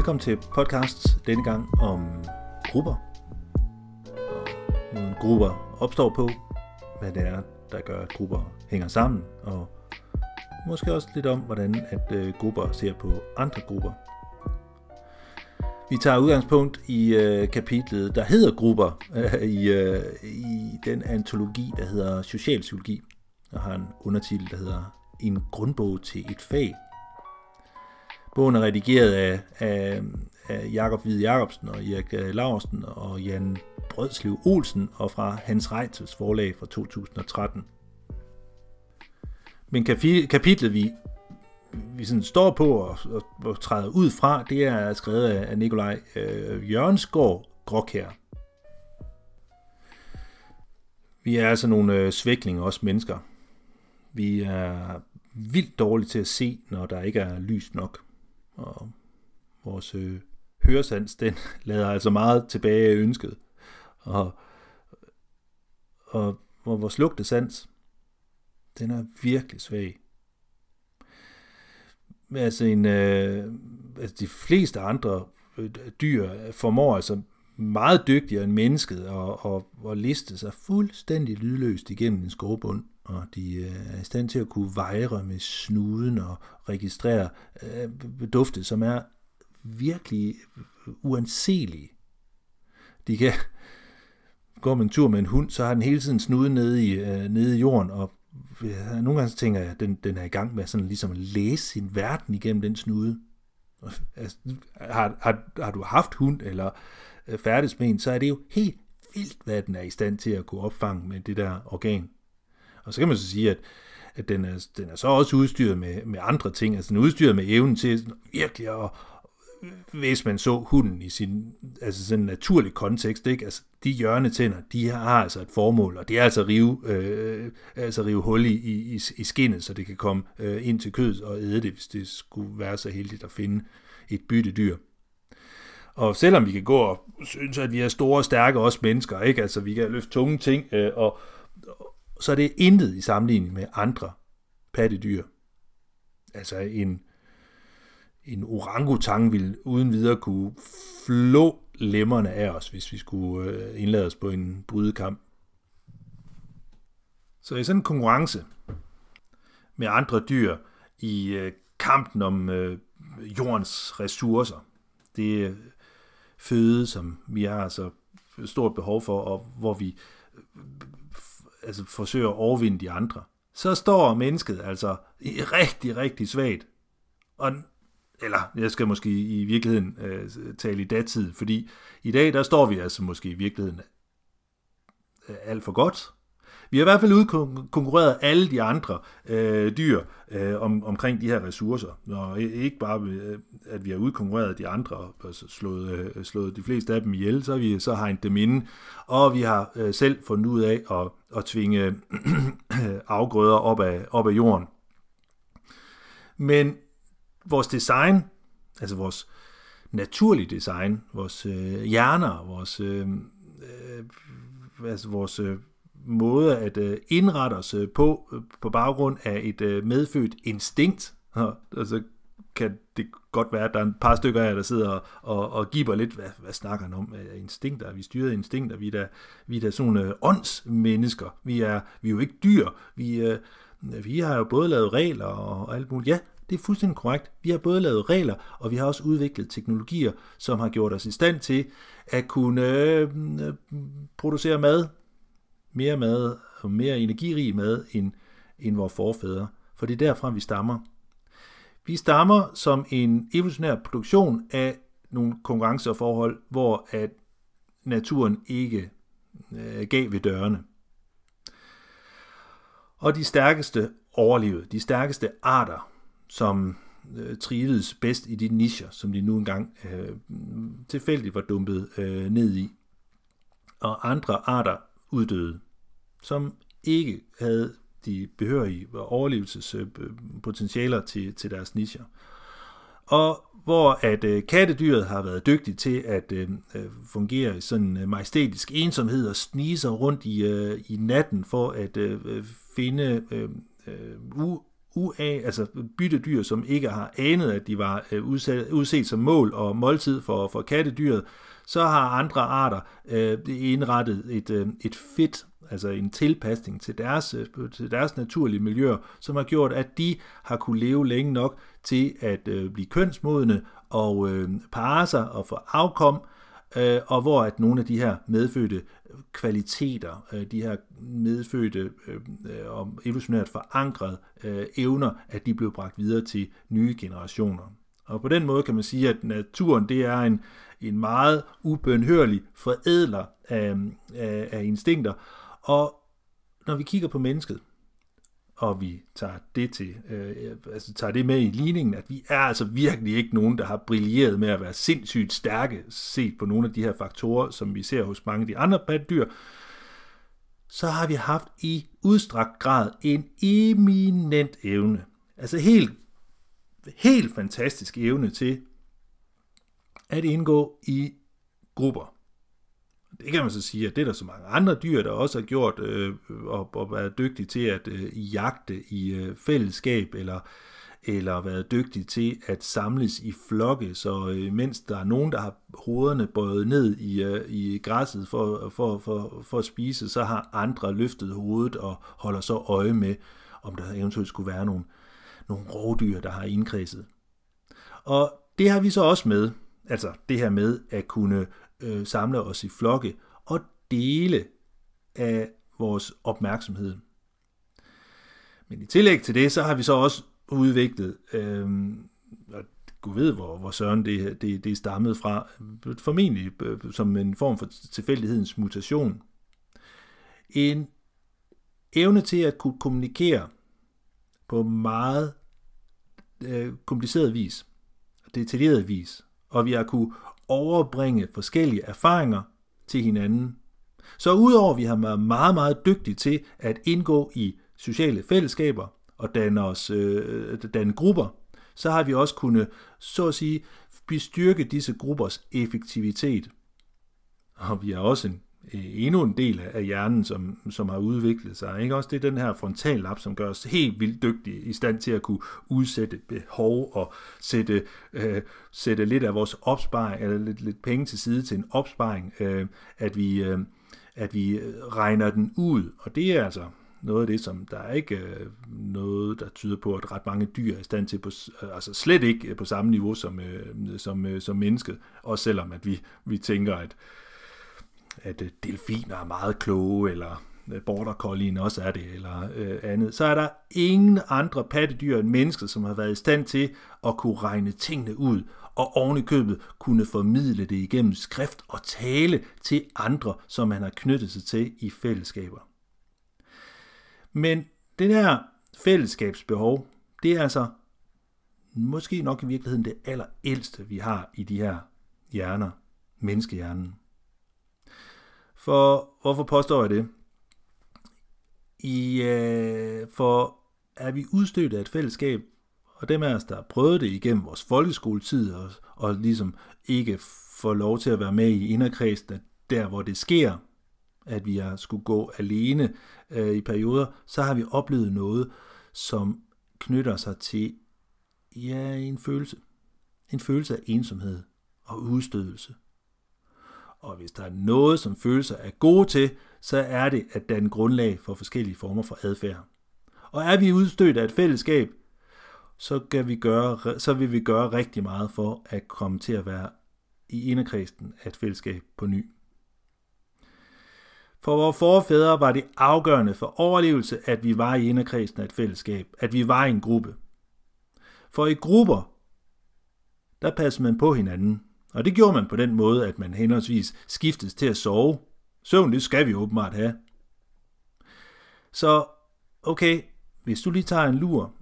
Velkommen til podcast denne gang om grupper. Og måden grupper opstår på, hvad det er, der gør, at grupper hænger sammen, og måske også lidt om, hvordan at øh, grupper ser på andre grupper. Vi tager udgangspunkt i øh, kapitlet, der hedder grupper, øh, i, øh, i den antologi, der hedder Socialpsykologi, og har en undertitel, der hedder En grundbog til et fag. Bogen er redigeret af, af, af Jakob Hvide Jacobsen og Erik øh, Laursen og Jan Brødslev Olsen og fra Hans Reitzels forlag fra 2013. Men kapitlet, vi, vi sådan står på og, og, og træder ud fra, det er skrevet af Nikolaj øh, Jørgensgaard Gråkær. Vi er altså nogle øh, svæklinger, også mennesker. Vi er vildt dårlige til at se, når der ikke er lys nok. Og vores øh, høresans, den lader altså meget tilbage af ønsket. Og, og, og vores lugtesans, den er virkelig svag. Altså, en, øh, altså de fleste andre øh, dyr formår altså meget dygtigere end mennesket og, og, og liste sig fuldstændig lydløst igennem en skovbund og de øh, er i stand til at kunne vejre med snuden og registrere øh, dufte, som er virkelig uanselige. De kan gå en tur med en hund, så har den hele tiden snuden nede i, øh, nede i jorden, og ja, nogle gange tænker jeg, at den, den er i gang med sådan ligesom at læse sin verden igennem den snude. Altså, har, har, har du haft hund eller øh, færdes med en, så er det jo helt vildt, hvad den er i stand til at kunne opfange med det der organ. Og så kan man så sige, at, at den, er, den er så også udstyret med, med andre ting. Altså den er udstyret med evnen til virkelig at, hvis man så hunden i sin altså sådan naturlig kontekst, ikke? Altså, de hjørnetænder, de har altså et formål, og det er altså at rive, øh, altså rive hul i, i, i skinnet, så det kan komme øh, ind til kød og æde det, hvis det skulle være så heldigt at finde et byttedyr. Og selvom vi kan gå og synes, at vi er store og stærke, også mennesker, ikke? Altså, vi kan løfte tunge ting, øh, og, så er det intet i sammenligning med andre pattedyr. Altså en, en orangutang vil uden videre kunne flå lemmerne af os, hvis vi skulle øh, indlade os på en brydekamp. Så i sådan en konkurrence med andre dyr i øh, kampen om øh, jordens ressourcer, det føde, som vi har så stort behov for, og hvor vi altså forsøger at overvinde de andre, så står mennesket altså rigtig, rigtig svagt. Og, eller jeg skal måske i virkeligheden øh, tale i datid, fordi i dag der står vi altså måske i virkeligheden øh, alt for godt, vi har i hvert fald udkonkurreret alle de andre øh, dyr øh, om, omkring de her ressourcer. Og ikke bare, øh, at vi har udkonkurreret de andre og slået, øh, slået de fleste af dem ihjel, så har vi så hegnet dem inde. Og vi har øh, selv fundet ud af at, at tvinge afgrøder op af, op af jorden. Men vores design, altså vores naturlige design, vores øh, hjerner, vores, øh, øh, altså vores øh, måde at øh, indrette os øh, på, øh, på baggrund af et øh, medfødt instinkt. Og, altså kan det godt være, at der er et par stykker af jer, der sidder og, og, og giver lidt, hvad, hvad snakker han om? Instinkter, vi styrer instinkter, vi er da, vi er da sådan nogle øh, åndsmennesker. Vi er, vi er jo ikke dyr. Vi, øh, vi har jo både lavet regler og, og alt muligt. Ja, det er fuldstændig korrekt. Vi har både lavet regler, og vi har også udviklet teknologier, som har gjort os i stand til at kunne øh, øh producere mad, mere mad og mere energirig mad end, end vores forfædre. For det er derfra, vi stammer. Vi stammer som en evolutionær produktion af nogle konkurrenceforhold, hvor at naturen ikke øh, gav ved dørene. Og de stærkeste overlevede, de stærkeste arter, som øh, trivedes bedst i de nischer, som de nu engang øh, tilfældigt var dumpet øh, ned i. Og andre arter uddøde, som ikke havde de behørige overlevelsespotentialer til, til deres nischer. Og hvor at øh, kattedyret har været dygtig til at øh, øh fungere i sådan en majestætisk ensomhed og snige sig rundt i, øh, i natten for at øh, øh finde øh, u, ua, altså byttedyr, som ikke har anet, at de var øh, udset, udset som mål og måltid for, for kattedyret, så har andre arter øh, indrettet et, øh, et fit, altså en tilpasning til deres, øh, til deres naturlige miljøer, som har gjort, at de har kunne leve længe nok til at øh, blive kønsmodne og øh, parre sig og få afkom, øh, og hvor at nogle af de her medfødte kvaliteter, øh, de her medfødte øh, øh og evolutionært forankrede øh, evner, at de blev bragt videre til nye generationer. Og på den måde kan man sige, at naturen det er en, en meget ubønhørlig forædler af, af, af instinkter. Og når vi kigger på mennesket, og vi tager det til, øh, altså tager det med i ligningen, at vi er altså virkelig ikke nogen, der har brilleret med at være sindssygt stærke, set på nogle af de her faktorer, som vi ser hos mange af de andre pattedyr, så har vi haft i udstrakt grad en eminent evne, altså helt, helt fantastisk evne til at indgå i grupper. Det kan man så sige, at det er der så mange andre dyr, der også har gjort, øh, og, og været dygtige til at øh, jagte i øh, fællesskab, eller, eller været dygtige til at samles i flokke, så øh, mens der er nogen, der har hovederne bøjet ned i, øh, i græsset for, for, for, for at spise, så har andre løftet hovedet og holder så øje med, om der eventuelt skulle være nogle, nogle rovdyr, der har indkredset. Og det har vi så også med, altså det her med at kunne øh, samle os i flokke og dele af vores opmærksomhed. Men i tillæg til det, så har vi så også udviklet, øh, og Gud ved, hvor, hvor søren det, det, det er stammet fra, formentlig øh, som en form for tilfældighedens mutation. En evne til at kunne kommunikere på meget øh, kompliceret vis, detaljeret vis, og vi har kunne overbringe forskellige erfaringer til hinanden. Så udover at vi har været meget, meget dygtige til at indgå i sociale fællesskaber og danne, os, øh, danne grupper, så har vi også kunnet, så at sige, bestyrke disse gruppers effektivitet. Og vi har også en Øh, endnu en del af hjernen, som, som har udviklet sig. Ikke? Også det er den her frontallap, som gør os helt vildt dygtige i stand til at kunne udsætte behov og sætte, øh, sætte lidt af vores opsparing, eller lidt, lidt penge til side til en opsparing, øh, at, vi, øh, at vi regner den ud. Og det er altså noget af det, som der er ikke øh, noget, der tyder på, at ret mange dyr er i stand til, på, øh, altså slet ikke på samme niveau som, øh, som, øh, som mennesket, også selvom at vi, vi tænker, at at øh, delfiner er meget kloge, eller øh, border collien også er det, eller øh, andet, så er der ingen andre pattedyr end mennesket, som har været i stand til at kunne regne tingene ud, og ovenikøbet kunne formidle det igennem skrift og tale til andre, som man har knyttet sig til i fællesskaber. Men det der fællesskabsbehov, det er altså måske nok i virkeligheden det allerældste, vi har i de her hjerner, menneskehjernen. For hvorfor påstår jeg det? I, øh, for er vi udstødt af et fællesskab, og dem af os, der har prøvet det igennem vores folkeskoletid, og, og ligesom ikke får lov til at være med i inderkredsen, der hvor det sker, at vi har skulle gå alene øh, i perioder, så har vi oplevet noget, som knytter sig til ja, en følelse. En følelse af ensomhed og udstødelse. Og hvis der er noget, som følelser er gode til, så er det at danne grundlag for forskellige former for adfærd. Og er vi udstødt af et fællesskab, så, kan vi gøre, så vil vi gøre rigtig meget for at komme til at være i inderkredsen af et fællesskab på ny. For vores forfædre var det afgørende for overlevelse, at vi var i inderkredsen af et fællesskab, at vi var i en gruppe. For i grupper, der passer man på hinanden. Og det gjorde man på den måde, at man henholdsvis skiftes til at sove. Søvn, det skal vi åbenbart have. Så, okay, hvis du lige tager en lur,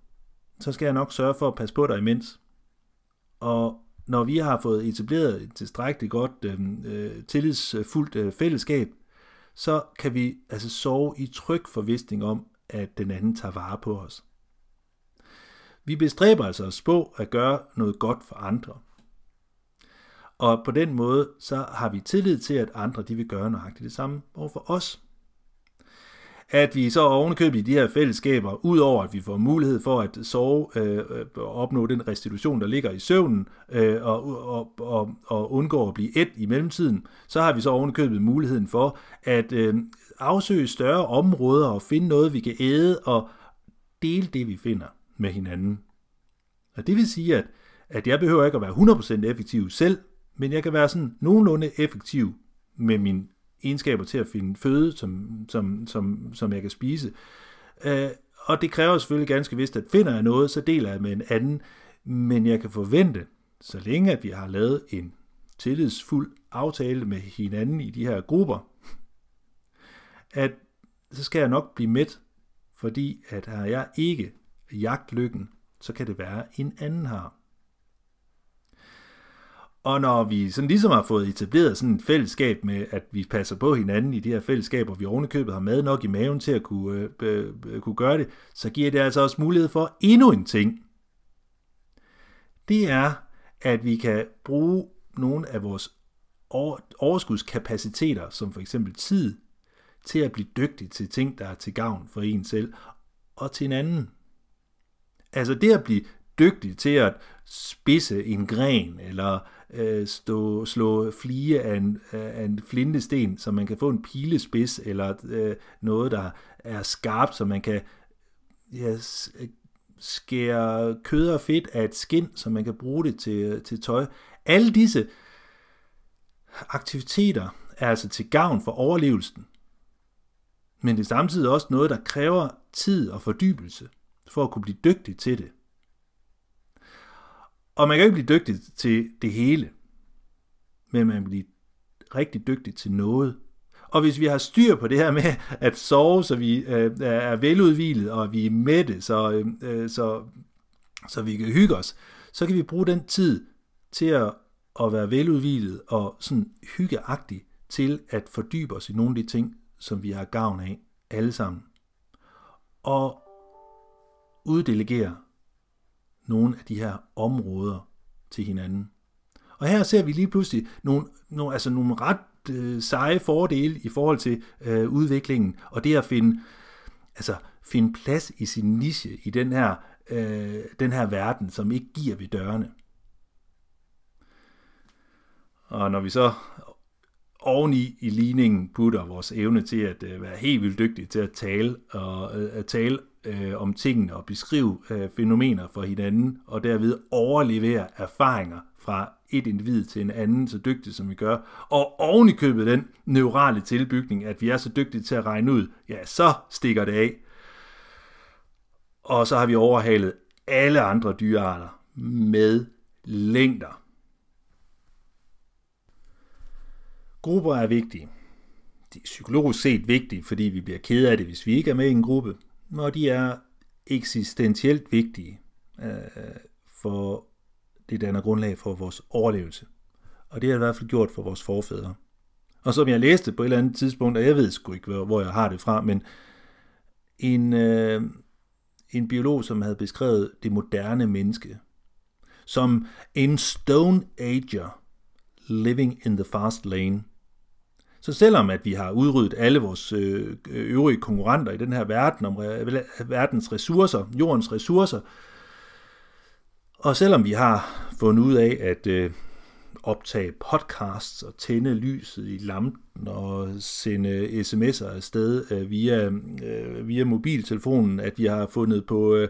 så skal jeg nok sørge for at passe på dig imens. Og når vi har fået etableret et tilstrækkeligt godt øhm, øh, tillidsfuldt øh, fællesskab, så kan vi altså sove i tryg forvisning om, at den anden tager vare på os. Vi bestræber altså os på at gøre noget godt for andre. Og på den måde, så har vi tillid til, at andre de vil gøre nøjagtigt det samme over for os. at vi så ovenikøbet i de her fællesskaber, udover at vi får mulighed for at sove øh, og opnå den restitution, der ligger i søvnen, øh, og, og, og, og undgå at blive et i mellemtiden, så har vi så ovenikøbet muligheden for at øh, afsøge større områder og finde noget, vi kan æde og dele det, vi finder med hinanden. Og det vil sige, at, at jeg behøver ikke at være 100% effektiv selv, men jeg kan være sådan nogenlunde effektiv med mine egenskaber til at finde føde, som, som, som, som jeg kan spise. Øh, og det kræver selvfølgelig ganske vist, at finder jeg noget, så deler jeg med en anden. Men jeg kan forvente, så længe at vi har lavet en tillidsfuld aftale med hinanden i de her grupper, at så skal jeg nok blive med, fordi at har jeg ikke jagtlykken, så kan det være en anden har. Og når vi sådan ligesom har fået etableret sådan et fællesskab med, at vi passer på hinanden i de her fællesskaber, vi ovenikøbet har mad nok i maven til at kunne, øh, øh, kunne gøre det, så giver det altså også mulighed for endnu en ting. Det er, at vi kan bruge nogle af vores overskudskapaciteter, som for eksempel tid, til at blive dygtig til ting, der er til gavn for en selv og til en anden. Altså det at blive dygtig til at spidse en gren, eller øh, stå, slå flige af en, af en flintesten, så man kan få en pilespids, eller øh, noget, der er skarpt, så man kan ja, skære kød og fedt af et skin, så man kan bruge det til, til tøj. Alle disse aktiviteter er altså til gavn for overlevelsen. Men det er samtidig også noget, der kræver tid og fordybelse for at kunne blive dygtig til det. Og man kan ikke blive dygtig til det hele, men man bliver rigtig dygtig til noget. Og hvis vi har styr på det her med at sove, så vi øh, er veludvilet, og vi er mætte, så, øh, øh, så, så vi kan hygge os, så kan vi bruge den tid til at, at være veludvilet og sådan hyggeagtig til at fordybe os i nogle af de ting, som vi har gavn af alle sammen. Og uddelegere nogle af de her områder til hinanden. Og her ser vi lige pludselig nogle, nogle, altså nogle ret øh, seje fordele i forhold til øh, udviklingen, og det at finde, altså, finde plads i sin niche i den her, øh, den her verden, som ikke giver ved dørene. Og når vi så oveni i ligningen putter vores evne til at øh, være helt vildt dygtig til at tale og øh, at tale øh, om tingene og beskrive øh, fænomener for hinanden, og derved overlevere erfaringer fra et individ til en anden, så dygtigt som vi gør, og ovenikøbet købet den neurale tilbygning, at vi er så dygtige til at regne ud, ja, så stikker det af. Og så har vi overhalet alle andre dyrearter med længder. Grupper er vigtige. De er psykologisk set vigtige, fordi vi bliver ked af det, hvis vi ikke er med i en gruppe når de er eksistentielt vigtige øh, for det danner grundlag for vores overlevelse. Og det har det i hvert fald gjort for vores forfædre. Og som jeg læste på et eller andet tidspunkt, og jeg ved sgu ikke, hvor jeg har det fra, men en, øh, en biolog, som havde beskrevet det moderne menneske, som en stone ager living in the fast lane – så selvom at vi har udryddet alle vores øh, øh, øvrige konkurrenter i den her verden om verdens ressourcer, jordens ressourcer, og selvom vi har fundet ud af at øh, optage podcasts og tænde lyset i lampen og sende sms'er afsted via, via mobiltelefonen, at vi har fundet på,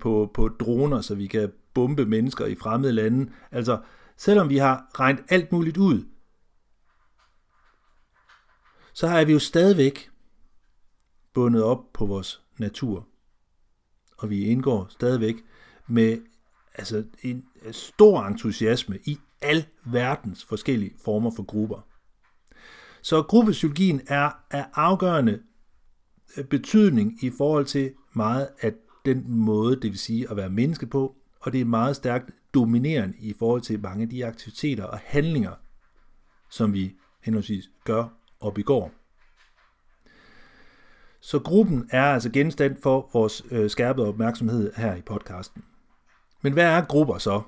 på, på droner, så vi kan bombe mennesker i fremmede lande. Altså, selvom vi har regnet alt muligt ud, så er vi jo stadigvæk bundet op på vores natur. Og vi indgår stadigvæk med altså en stor entusiasme i al verdens forskellige former for grupper. Så gruppepsykologien er af afgørende øh, betydning i forhold til meget af den måde, det vil sige at være menneske på, og det er meget stærkt dominerende i forhold til mange af de aktiviteter og handlinger, som vi henholdsvis gør og begår. Så gruppen er altså genstand for vores øh, skærpede opmærksomhed her i podcasten. Men hvad er grupper så?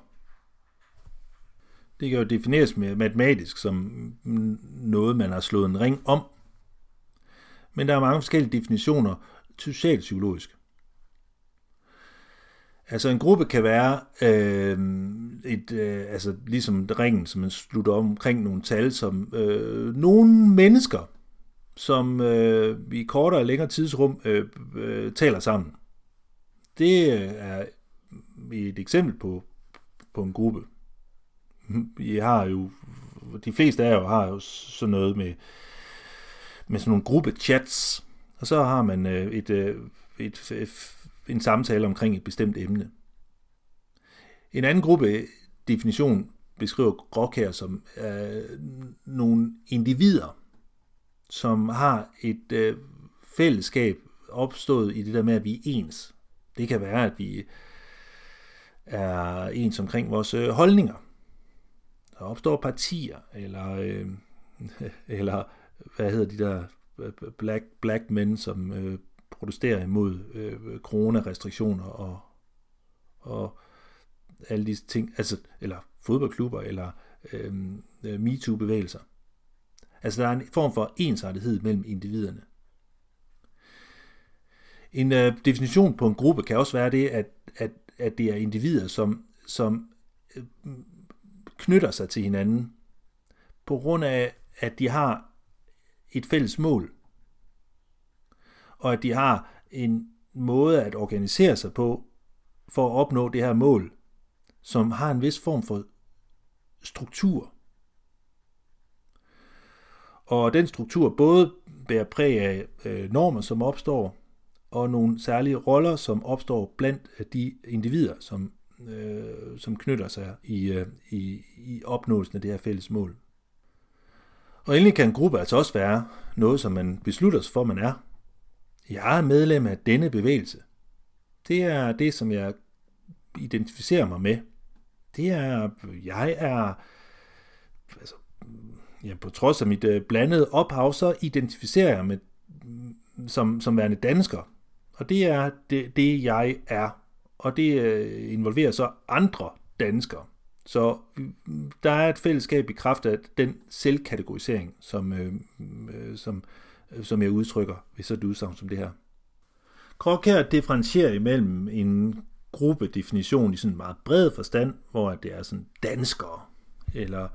Det kan jo defineres med matematisk som noget, man har slået en ring om. Men der er mange forskellige definitioner socialpsykologisk. Altså en gruppe kan være øh, et, øh, altså ligesom ringen, som man slutter omkring nogle tal, som øh, nogle mennesker, som øh, i kortere og længere tidsrum øh, øh, taler sammen. Det øh, er et eksempel på, på en gruppe. I har jo, de fleste af jer har jo sådan noget med, med sådan nogle gruppechats, og så har man øh, et, øh, et, et, en samtale omkring et bestemt emne. En anden gruppe definition beskriver Grok som øh, nogle individer, som har et øh, fællesskab opstået i det der med, at vi er ens. Det kan være, at vi er ens omkring vores øh, holdninger. Der opstår partier, eller, øh, eller hvad hedder de der øh, black, black men, som øh, protesterer imod øh, coronarestriktioner og, og alle disse ting, altså, eller fodboldklubber, eller øh, øh, MeToo-bevægelser. Altså der er en form for ensartethed mellem individerne. En øh, definition på en gruppe kan også være det, at, at, at det er individer, som, som øh, knytter sig til hinanden på grund af, at de har et fælles mål, og at de har en måde at organisere sig på for at opnå det her mål, som har en vis form for struktur. Og den struktur både bærer præg af øh, normer, som opstår, og nogle særlige roller, som opstår blandt øh, de individer, som, øh, som knytter sig i, øh, i, i opnåelsen af det her fælles mål. Og endelig kan en gruppe altså også være noget, som man beslutter sig for, man er. Jeg er medlem af denne bevægelse. Det er det, som jeg identificerer mig med. Det er, jeg er, altså, ja, på trods af mit øh, blandede ophav, så identificerer jeg mig som, som værende dansker. Og det er det, det jeg er. Og det øh, involverer så andre danskere. Så øh, der er et fællesskab i kraft af den selvkategorisering, som, øh, øh, som, øh, Øh, som jeg udtrykker ved så et udsagn som det her. Krok her differentierer imellem en gruppedefinition i sådan en meget bred forstand, hvor det er sådan danskere, eller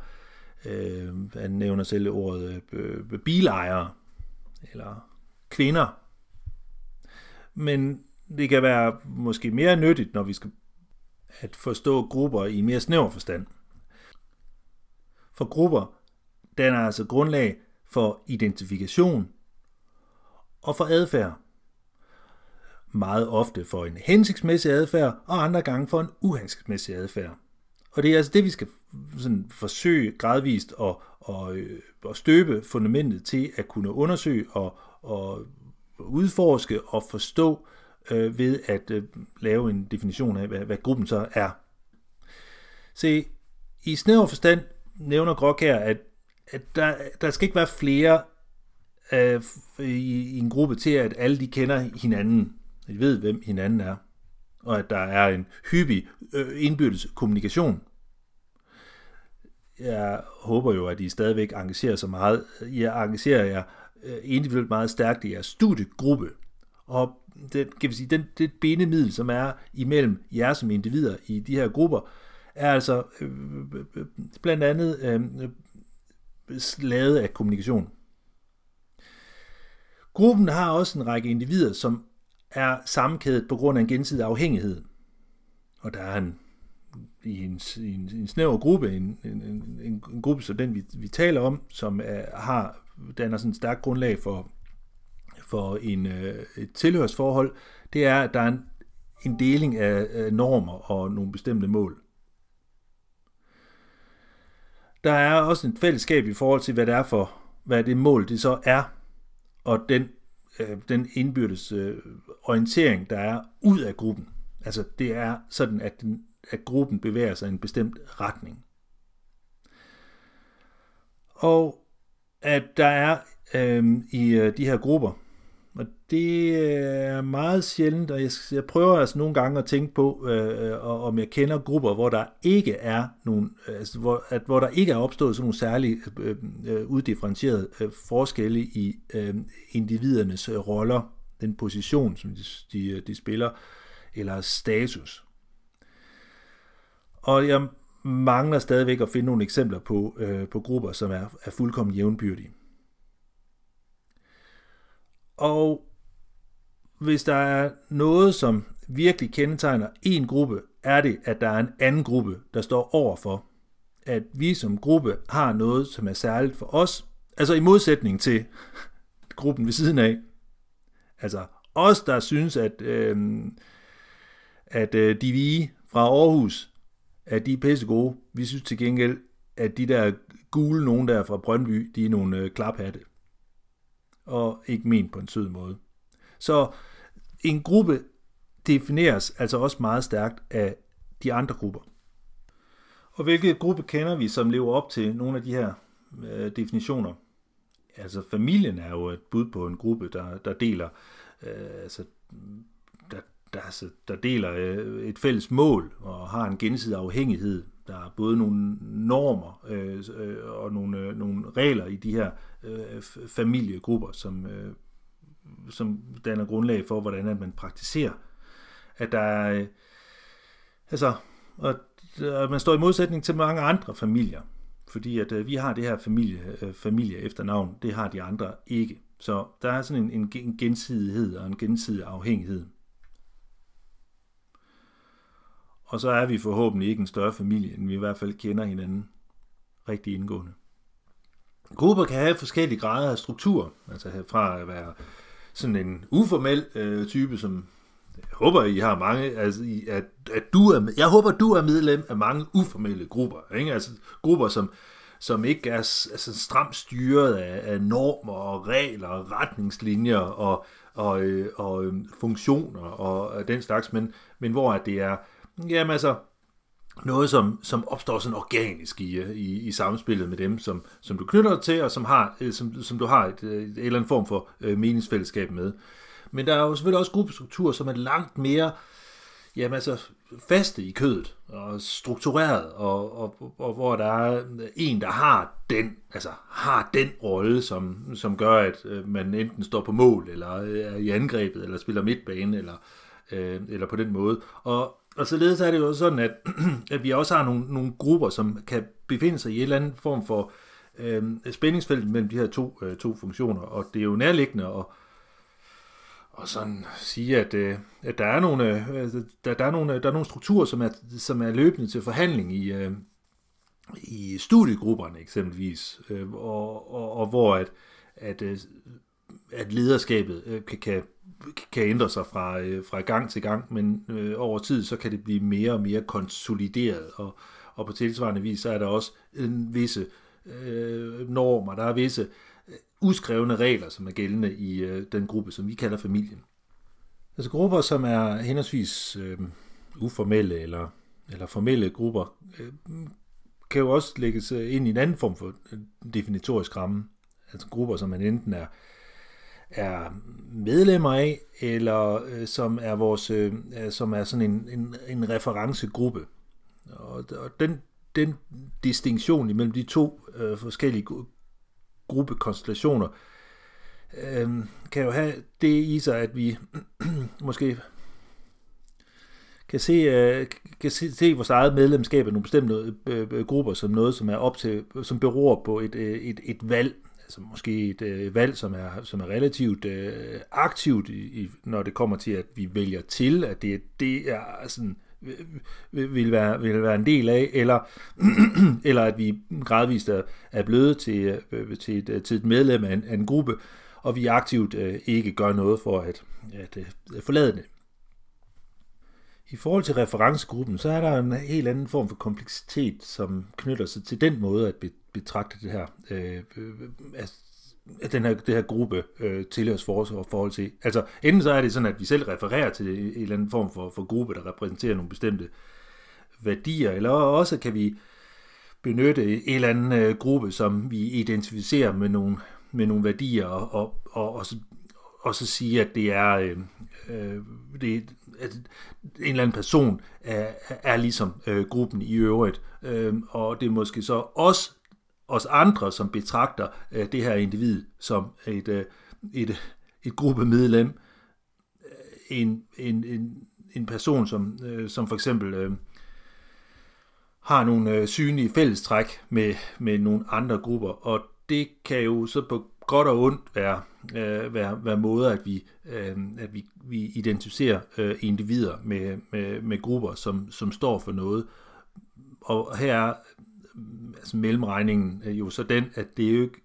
øh, han nævner selv ordet øh, øh, bilejere, eller kvinder. Men det kan være måske mere nyttigt, når vi skal at forstå grupper i en mere snæver forstand. For grupper danner altså grundlag for identifikation og for adfærd meget ofte for en hensigtsmæssig adfærd, og andre gange for en uhensigtsmæssig adfærd. Og det er altså det, vi skal sådan forsøge gradvist at, at, øh, at støbe fundamentet til at kunne undersøge og, og udforske og forstå øh, ved at øh, lave en definition af, hvad, hvad gruppen så er. Se, i snæver forstand nævner Grok her, at, at der, der skal ikke være flere øh, i, i en gruppe til, at alle de kender hinanden. De ved, hvem hinanden er, og at der er en hyppig øh, indbyrdes kommunikation. Jeg håber jo, at I stadigvæk engagerer sig meget. Jeg engagerer jer øh, individuelt meget stærkt i jeres studiegruppe. Og det, kan vi sige, den, det bindemiddel, som er imellem jer som individer i de her grupper, er altså øh, blandt andet øh, lavet af kommunikation. Gruppen har også en række individer, som er sammenkædet på grund af en gensidig afhængighed. Og der er en, i en, i en, en snæver gruppe, en, en, en, en gruppe som den, vi, vi taler om, som er, har danner sådan et stærkt grundlag for, for en, øh, et tilhørsforhold, det er, at der er en, en deling af normer og nogle bestemte mål. Der er også et fællesskab i forhold til, hvad det er for, hvad det mål det så er, og den øh, den indbyrdes øh, orientering, der er ud af gruppen. Altså det er sådan, at, den, at gruppen bevæger sig i en bestemt retning. Og at der er øh, i øh, de her grupper og det øh, er meget sjældent, og jeg, jeg prøver altså nogle gange at tænke på, øh, øh om jeg kender grupper, hvor der ikke er nogen, øh, altså hvor, at, hvor der ikke er opstået sådan nogle særlige øh, uddifferentierede øh, forskelle i øh, individernes øh, roller, den position, som de, de, de spiller, eller status. Og jeg mangler stadigvæk at finde nogle eksempler på, øh, på grupper, som er, er fuldkommen jævnbyrdige. Og hvis der er noget, som virkelig kendetegner en gruppe, er det, at der er en anden gruppe, der står overfor, at vi som gruppe har noget, som er særligt for os, altså i modsætning til gruppen ved siden af. Altså os, der synes, at, øh, at øh, de vi fra Aarhus, at de er pisse gode. Vi synes til gengæld, at de der gule nogen der fra Brøndby, de er nogle øh, klaphatte og ikke ment på en sød måde. Så en gruppe defineres altså også meget stærkt af de andre grupper. Og hvilke gruppe kender vi, som lever op til nogle af de her øh, definitioner? Altså familien er jo et bud på en gruppe, der, der deler, øh, altså, der, der, altså, der deler øh, et fælles mål og har en gensidig afhængighed. Der er både nogle normer øh, øh, og nogle, øh, nogle regler i de her øh, familiegrupper, som, øh, som danner grundlag for, hvordan at man praktiserer. At der er, øh, altså, at, og man står i modsætning til mange andre familier, fordi at øh, vi har det her familie, øh, familie efter navn, det har de andre ikke. Så der er sådan en, en gensidighed og en gensidig afhængighed. Og så er vi forhåbentlig ikke en større familie, end vi i hvert fald kender hinanden rigtig indgående. Grupper kan have forskellige grader af struktur, altså fra at være sådan en uformel øh, type, som jeg håber, I har mange, altså, at, at du er, jeg håber, du er medlem af mange uformelle grupper, ikke? altså grupper, som, som ikke er altså, stramt styret af, af normer og regler og retningslinjer og, og, øh, og, og øh, funktioner og den slags, men, men hvor at det er, jamen altså, noget, som, som opstår sådan organisk i, øh, i, i samspillet med dem, som, som du knytter dig til, og som, har, øh, som, som du har et, øh, et eller andet form for øh, meningsfællesskab med. Men der er jo selvfølgelig også gruppestrukturer, som er langt mere jamen altså, faste i kødet og struktureret, og, og, og hvor der er en, der har den, altså har den rolle, som, som gør, at øh, man enten står på mål, eller er i angrebet, eller spiller midtbane, eller, øh, eller på den måde. Og, og således er det jo sådan, at, at vi også har nogle, nogle grupper, som kan befinde sig i en eller anden form for øh, spændingsfelt mellem de her to, øh, to funktioner, og det er jo nærliggende at og sådan sige, at, øh, at der, er nogle, øh, altså, der, der, er nogle, der er nogle strukturer, som er, som er løbende til forhandling i, øh, i studiegrupperne eksempelvis, øh, og, og, og hvor at, at, øh, at lederskabet øh, kan, kan kan ændre sig fra, øh, fra gang til gang, men øh, over tid så kan det blive mere og mere konsolideret, og, og på tilsvarende vis så er der også en visse øh, normer, der er visse øh, uskrevne regler, som er gældende i øh, den gruppe, som vi kalder familien. Altså grupper, som er henholdsvis øh, uformelle eller, eller formelle grupper, øh, kan jo også lægges øh, ind i en anden form for øh, definitorisk ramme. Altså grupper, som man enten er er medlemmer af, eller øh, som er vores, øh, øh, som er sådan en, en, en referencegruppe. Og, og den, den distinktion imellem de to øh, forskellige gruppekonstellationer øh, kan jo have det i sig, at vi måske kan se, øh, kan se, se vores eget medlemskab af nogle bestemte øh, øh, grupper som noget, som er op til, som beror på et, øh, et, et valg, altså måske et øh, valg, som er, som er relativt øh, aktivt, i, når det kommer til, at vi vælger til, at det, det er sådan, øh, øh, vil være, vil være en del af, eller, eller at vi gradvist er, er blevet til, øh, til, et, til et medlem af en, af en gruppe, og vi aktivt øh, ikke gør noget for at, at, at øh, forlade det. I forhold til referencegruppen, så er der en helt anden form for kompleksitet, som knytter sig til den måde at betragte det her, øh, øh, altså, den her, det her gruppe øh, tilhørsforhold forhold til. Altså, enten så er det sådan, at vi selv refererer til en eller anden form for, for gruppe, der repræsenterer nogle bestemte værdier, eller også kan vi benytte en eller anden øh, gruppe, som vi identificerer med nogle, med nogle værdier, og, og, og, og så sige, at det er, øh, øh, det, at en eller anden person er, er ligesom øh, gruppen i øvrigt. Øh, og det er måske så os, os andre, som betragter øh, det her individ som et, øh, et, et gruppemedlem. Øh, en, en, en, en person, som, øh, som for eksempel øh, har nogle øh, synlige fællestræk med, med nogle andre grupper, og det kan jo så på godt og ondt være, øh, være, være måder, at vi, øh, at vi, vi identificerer øh, individer med, med, med grupper, som, som står for noget. Og her er altså mellemregningen jo så den, at det er jo ikke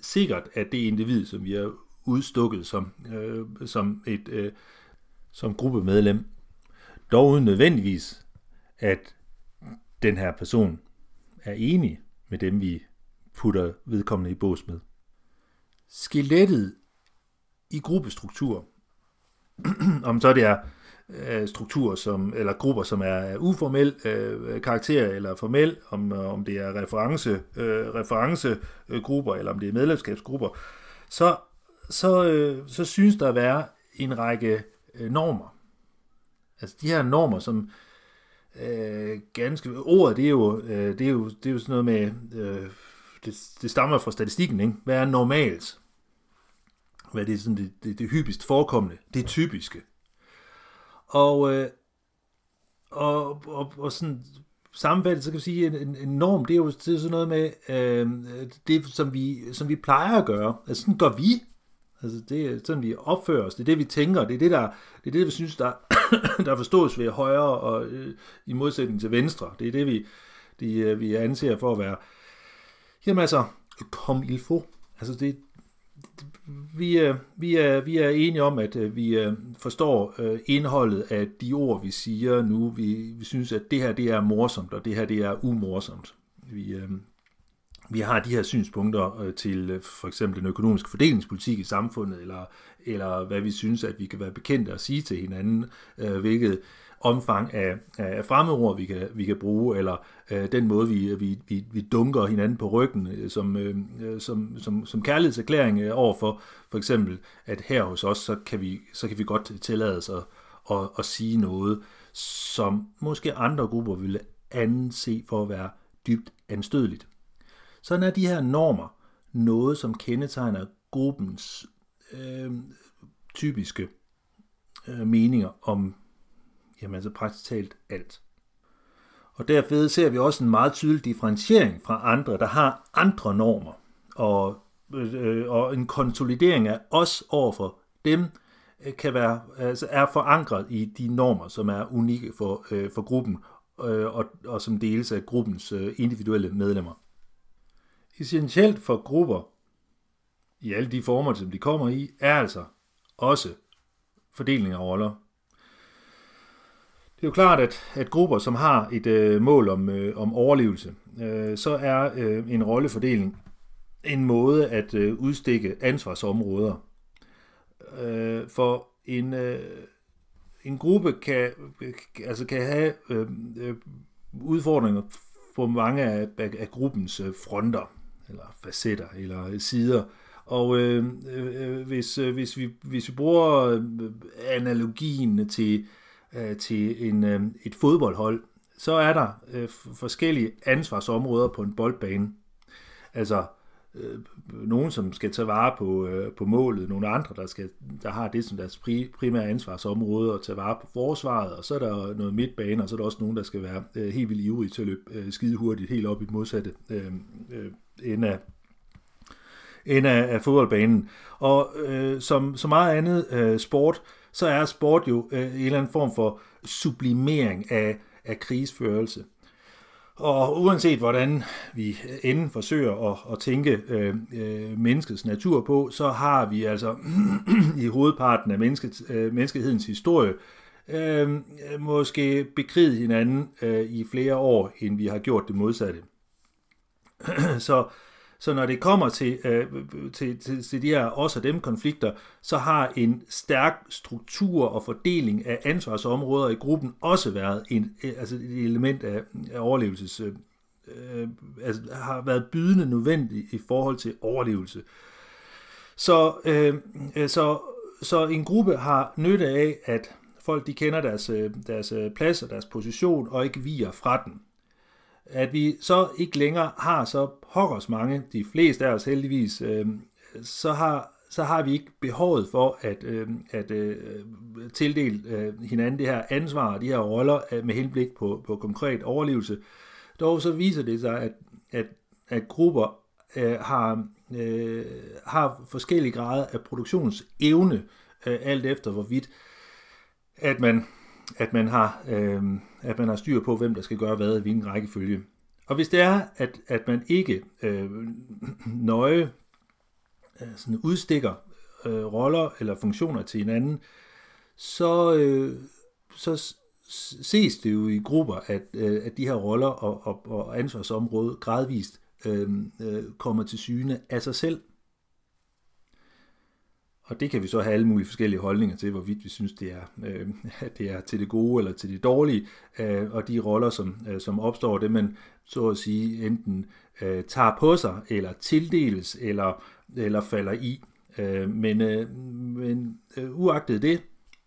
sikkert, at det individ, som vi har udstukket som, øh, som et øh, som gruppemedlem, dog uden nødvendigvis, at den her person er enig med dem, vi putter vedkommende i bås med. Skelettet i gruppestruktur, om så det er øh, strukturer som, eller grupper, som er uformel øh, karakter eller formel, om, øh, om det er reference, øh, referencegrupper eller om det er medlemskabsgrupper, så, så, øh, så synes der at være en række øh, normer. Altså de her normer, som øh, ganske... Ordet, det er jo, øh, det er jo, det er jo sådan noget med... Øh, det, det stammer fra statistikken, ikke? Hvad er normalt? Hvad er det, sådan det, det, det hyppigst forekommende? Det typiske. Og, øh, og, og, og sådan sammenfattet, så kan vi sige, en, en norm, det er jo det er sådan noget med, øh, det som vi, som vi plejer at gøre. Altså sådan gør vi. Altså det er sådan, vi opfører os. Det er det, vi tænker. Det er det, der, det er det vi synes, der, der forstås ved højre og øh, i modsætning til venstre. Det er det, vi, de, øh, vi anser for at være, jamen altså, kom il faut. Altså det, vi, øh, vi, er, vi er enige om, at øh, vi øh, forstår øh, indholdet af de ord, vi siger nu. Vi, vi synes, at det her det er morsomt, og det her det er umorsomt. Vi, øh, vi har de her synspunkter til for eksempel den økonomiske fordelingspolitik i samfundet, eller, eller hvad vi synes, at vi kan være bekendte at sige til hinanden, hvilket omfang af, af fremmedord, vi kan, vi kan bruge, eller øh, den måde, vi, vi, vi, vi dunker hinanden på ryggen øh, som, øh, øh som, som, som kærlighedserklæring øh, over for for eksempel, at her hos os, så kan vi, så kan vi godt tillade os at, at, at sige noget, som måske andre grupper ville anse for at være dybt anstødeligt. Sådan er de her normer noget, som kendetegner gruppens øh, typiske øh, meninger om jamen altså praktisk talt alt. Og derved ser vi også en meget tydelig differentiering fra andre, der har andre normer, og, øh, og en konsolidering af os overfor dem, øh, kan være, altså er forankret i de normer, som er unikke for, øh, for gruppen, øh, og, og som deles af gruppens øh, individuelle medlemmer. Essentielt for grupper, i alle de former, som de kommer i, er altså også fordeling af roller. Det er jo klart, at, at grupper, som har et øh, mål om, øh, om overlevelse, øh, så er øh, en rollefordeling en måde at øh, udstikke ansvarsområder. Øh, for en, øh, en gruppe kan, altså kan have øh, øh, udfordringer på mange af, af, af gruppens øh, fronter, eller facetter, eller sider. Og øh, øh, øh hvis, øh, hvis, vi, hvis vi bruger øh, analogien til øh, Øh, til en, øh, et fodboldhold, så er der øh, forskellige ansvarsområder på en boldbane. Altså øh, nogen, som skal tage vare på, øh, på målet, nogle andre, der, skal, der har det som deres pri, primære ansvarsområde og tage vare på forsvaret, og så er der noget midtbane, og så er der også nogen, der skal være øh, helt vildt ivrige til at løbe øh, skide hurtigt helt op i modsatte øh, øh, ende af, end af, af fodboldbanen. Og øh, som så meget andet øh, sport, så er sport jo øh, en eller anden form for sublimering af, af krigsførelse. Og uanset hvordan vi end forsøger at, at tænke øh, øh, menneskets natur på, så har vi altså i hovedparten af mennesket, øh, menneskehedens historie øh, måske bekriget hinanden øh, i flere år, end vi har gjort det modsatte. så så når det kommer til, øh, til, til, til de her os og dem konflikter, så har en stærk struktur og fordeling af ansvarsområder i gruppen også været en, øh, altså et element af, af overlevelses, øh, øh, altså har været bydende nødvendigt i forhold til overlevelse. Så, øh, øh så, så en gruppe har nytte af, at folk de kender deres, øh, deres plads og deres position, og ikke viger fra den. At vi så ikke længere har så pokkers mange, de fleste af os heldigvis, øh, så har så har vi ikke behovet for at, øh, at øh, tildele øh, hinanden det her ansvar, de her roller øh, med henblik på, på konkret overlevelse. Dog så viser det sig, at, at, at grupper øh, har, øh, har forskellige grader af produktionsevne, øh, alt efter hvorvidt at man, at man, har, øh, at man har styr på, hvem der skal gøre hvad i hvilken rækkefølge. Og hvis det er, at, at man ikke øh, nøje øh, sådan udstikker øh, roller eller funktioner til hinanden, så, øh, så ses det jo i grupper, at, øh, at de her roller og, og, og ansvarsområde gradvist øh, øh, kommer til syne af sig selv. Og det kan vi så have alle mulige forskellige holdninger til, hvorvidt vi synes, det er, øh, at det er til det gode eller til det dårlige. Øh, og de roller, som, øh, som opstår, det man så at sige enten øh, tager på sig, eller tildeles, eller, eller falder i. Øh, men øh, men øh, uagtet det,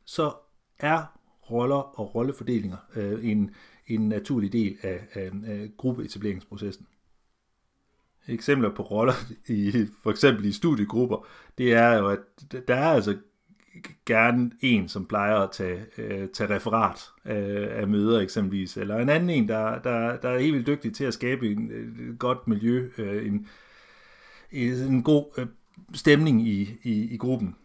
så er roller og rollefordelinger øh, en, en naturlig del af, af, af gruppeetableringsprocessen eksempler på roller, i, for eksempel i studiegrupper, det er jo, at der er altså gerne en, som plejer at tage, øh, tage referat øh, af møder eksempelvis, eller en anden en, der, der, der er helt vildt dygtig til at skabe en, øh, et godt miljø, øh, en, en god øh, stemning i, i, i gruppen.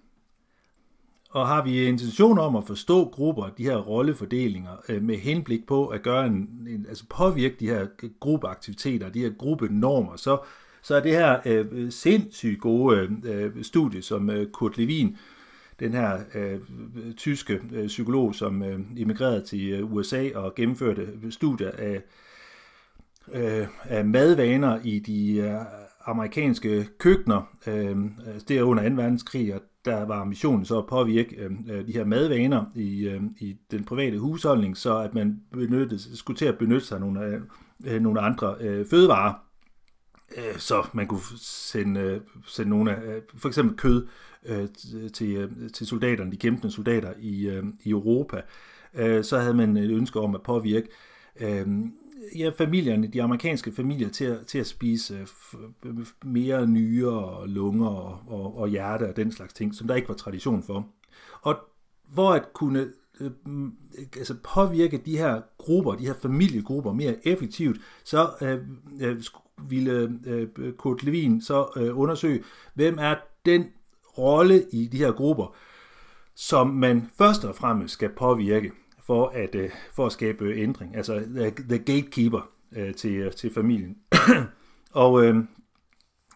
Og har vi intention om at forstå grupper, de her rollefordelinger, øh, med henblik på at gøre en, en, altså påvirke de her gruppeaktiviteter, de her gruppenormer, så, så er det her øh, sindssygt gode øh, studie, som øh, Kurt Levin, den her øh, tyske øh, psykolog, som øh, emigrerede til øh, USA og gennemførte studier af, øh, af madvaner i de øh, amerikanske køkkener. Øh, altså det er under 2. verdenskrig, og der var missionen så at påvirke øh, øh, de her madvaner i, øh, i den private husholdning, så at man benyttede, skulle til at benytte sig af nogle, øh, øh, nogle andre øh, fødevarer, øh, så man kunne sende, øh, sende nogle af, øh, for eksempel kød øh, til, øh, til soldaterne, de kæmpende soldater i, øh, i Europa. Øh, så havde man et ønske om at påvirke øh, ja, familierne, de amerikanske familier, til at, til at spise øh, mere nyere og lunger og, og, og hjerte og den slags ting, som der ikke var tradition for. Og hvor at kunne øh, altså påvirke de her grupper, de her familiegrupper mere effektivt, så øh, øh, ville øh, Kurt Levin så øh, undersøge, hvem er den rolle i de her grupper, som man først og fremmest skal påvirke for at, øh, for at skabe øh, ændring. Altså the, the gatekeeper øh, til, øh, til familien. og, øh,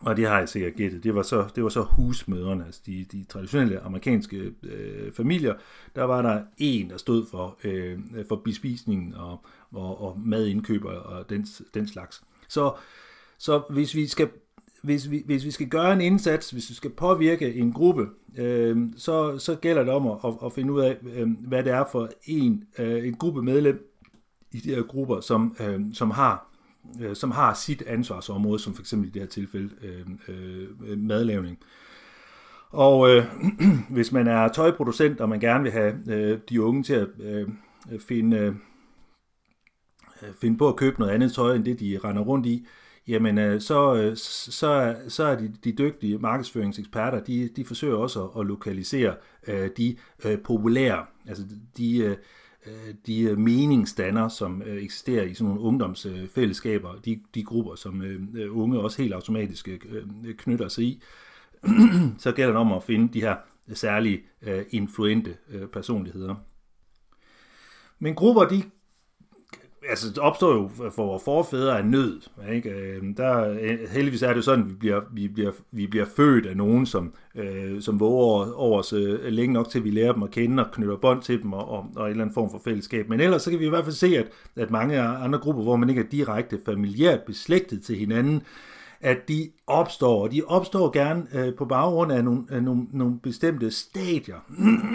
og det har jeg sikkert gættet. Det var så, det var så husmøderne, altså de, de traditionelle amerikanske øh, familier. Der var der en, der stod for, øh, for bespisningen og, og, og madindkøb og den, den slags. Så, så hvis vi skal hvis vi, hvis vi skal gøre en indsats, hvis vi skal påvirke en gruppe, øh, så, så gælder det om at, at, at finde ud af, øh, hvad det er for en, øh, en gruppe medlem i de her grupper, som, øh, som har øh, som har sit ansvarsområde, som for eksempel i det her tilfælde øh, øh, madlavning. Og øh, hvis man er tøjproducent, og man gerne vil have øh, de unge til at øh, finde, øh, finde på at købe noget andet tøj, end det de render rundt i, jamen øh, så, øh, så, så er de, de dygtige markedsføringseksperter, de, de forsøger også at, at lokalisere øh, de øh, populære, altså de, øh, øh de øh, meningsdanner, som øh, eksisterer i sådan nogle ungdomsfællesskaber, de, de grupper, som øh, unge også helt automatisk øh, knytter sig i, så gælder det om at finde de her særlige øh, influente øh, personligheder. Men grupper, de altså, det opstår jo for vores forfædre af nød. Ikke? Øhm, der, øh, heldigvis er det jo sådan, at vi bliver, vi bliver, vi bliver født af nogen, som, øh, som våger over os øh, længe nok til, at vi lærer dem at kende og knytter bånd til dem og, og, og en eller anden form for fællesskab. Men ellers så kan vi i hvert fald se, at, at mange andre grupper, hvor man ikke er direkte familiært beslægtet til hinanden, at de opstår, og de opstår gerne øh, på baggrund af nogle, af nogle, nogle bestemte stadier.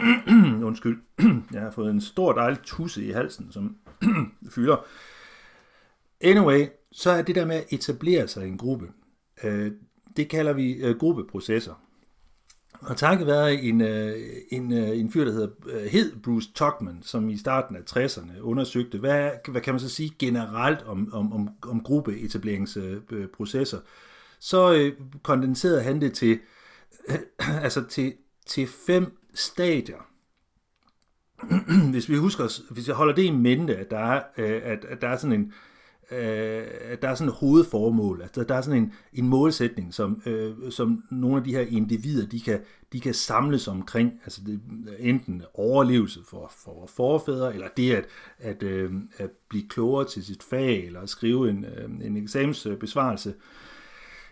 Undskyld, jeg har fået en stor dejlig tusse i halsen, som fylder. Anyway, så er det der med at etablere sig i en gruppe, øh, det kalder vi øh, gruppeprocesser. Og takket være en, øh, en, øh, en fyr, der hedder, øh, hed Bruce Tuckman, som i starten af 60'erne undersøgte, hvad, hvad kan man så sige generelt om, om, om, om gruppeetableringsprocesser, så øh, kondenserede han det til, altså til, til fem stadier. hvis vi husker, hvis jeg holder det i mente, at der er, øh, at, at der er sådan en, øh, at der er sådan et hovedformål, altså der er sådan en, en målsætning, som, øh, som nogle af de her individer, de kan, de kan samles omkring, altså det, enten overlevelse for, for forfædre, eller det at, at, øh, at blive klogere til sit fag, eller at skrive en, øh, en eksamensbesvarelse,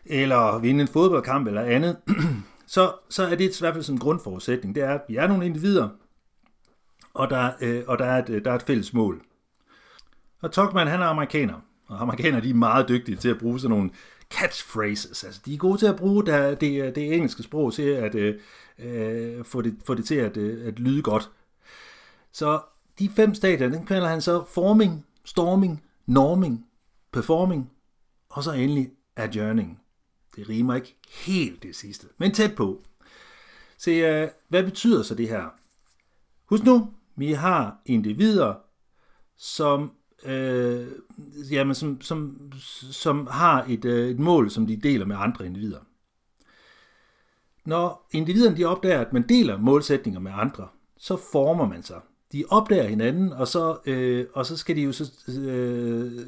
eller vinde en fodboldkamp eller andet, så, så er det i hvert fald som grundforudsætning, det er, at vi er nogle individer, og der, øh, og der, er et, øh, der er et fælles mål. Og Tuckman, han er amerikaner, og amerikanere de er meget dygtige til at bruge sådan nogle catchphrases. Altså, de er gode til at bruge det, det, det engelske sprog til at øh, øh, få, det, få det til at, øh, at lyde godt. Så de fem stadier, den kalder han så forming, storming, norming, performing, og så endelig adjourning. Det rimer ikke helt det sidste, men tæt på. Se, øh, hvad betyder så det her? Husk nu, vi har individer, som øh, jamen, som, som, som har et, øh, et mål, som de deler med andre individer. Når individerne de opdager, at man deler målsætninger med andre, så former man sig. De opdager hinanden, og så, øh, og så skal de jo så, øh,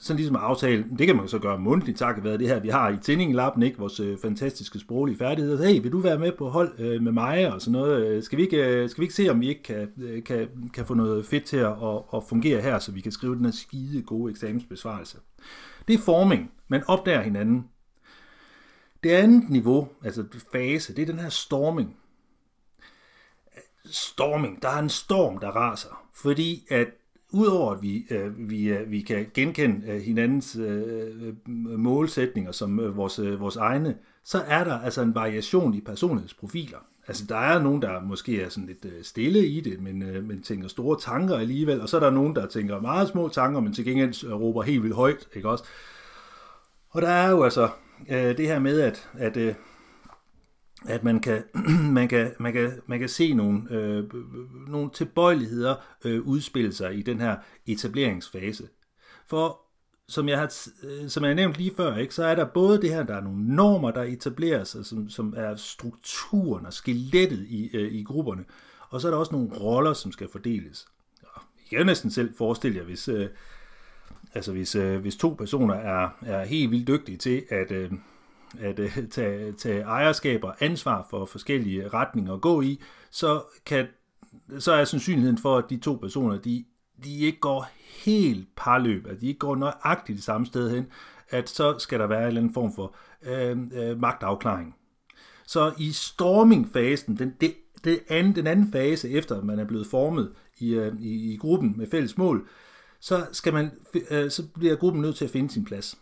sådan ligesom aftale, det kan man så gøre mundtligt, takket være det her, vi har i Tindingelappen, ikke? vores øh, fantastiske sproglige færdigheder. Hey, vil du være med på hold øh, med mig og sådan noget? Øh, skal vi, ikke, øh, skal vi ikke se, om vi ikke kan, øh, kan, kan få noget fedt til at, og, og fungere her, så vi kan skrive den her skide gode eksamensbesvarelse? Det er forming. Man opdager hinanden. Det andet niveau, altså fase, det er den her storming. Storming, der er en storm, der raser, fordi at udover at vi, øh, vi, øh, vi kan genkende øh, hinandens øh, øh, målsætninger som øh, vores, øh, vores egne, så er der altså en variation i personlighedsprofiler. Altså der er nogen, der måske er sådan lidt øh, stille i det, men, øh, men tænker store tanker alligevel, og så er der nogen, der tænker meget små tanker, men til gengæld øh, råber helt vildt højt, ikke også? Og der er jo altså øh, det her med, at, at øh, at man kan, man kan, man kan, man kan se nogle, øh, nogle tilbøjeligheder øh, udspille sig i den her etableringsfase. For som jeg har, øh, som jeg har nævnt lige før, ikke, så er der både det her, der er nogle normer, der etableres, sig, som, som er strukturen og skelettet i, øh, i grupperne, og så er der også nogle roller, som skal fordeles. Jeg kan næsten selv forestille jer, hvis, øh, altså hvis, øh, hvis to personer er, er helt vildt dygtige til at, øh, at øh, tage, tage ejerskab og ansvar for forskellige retninger at gå i, så, kan, så er sandsynligheden for, at de to personer, de, de ikke går helt parløb, at de ikke går nøjagtigt det samme sted hen, at så skal der være en eller anden form for øh, øh, magtafklaring. Så i stormingfasen, den, det, det anden, den anden fase, efter man er blevet formet i, øh, i, i gruppen med fælles mål, så, skal man, øh, så bliver gruppen nødt til at finde sin plads.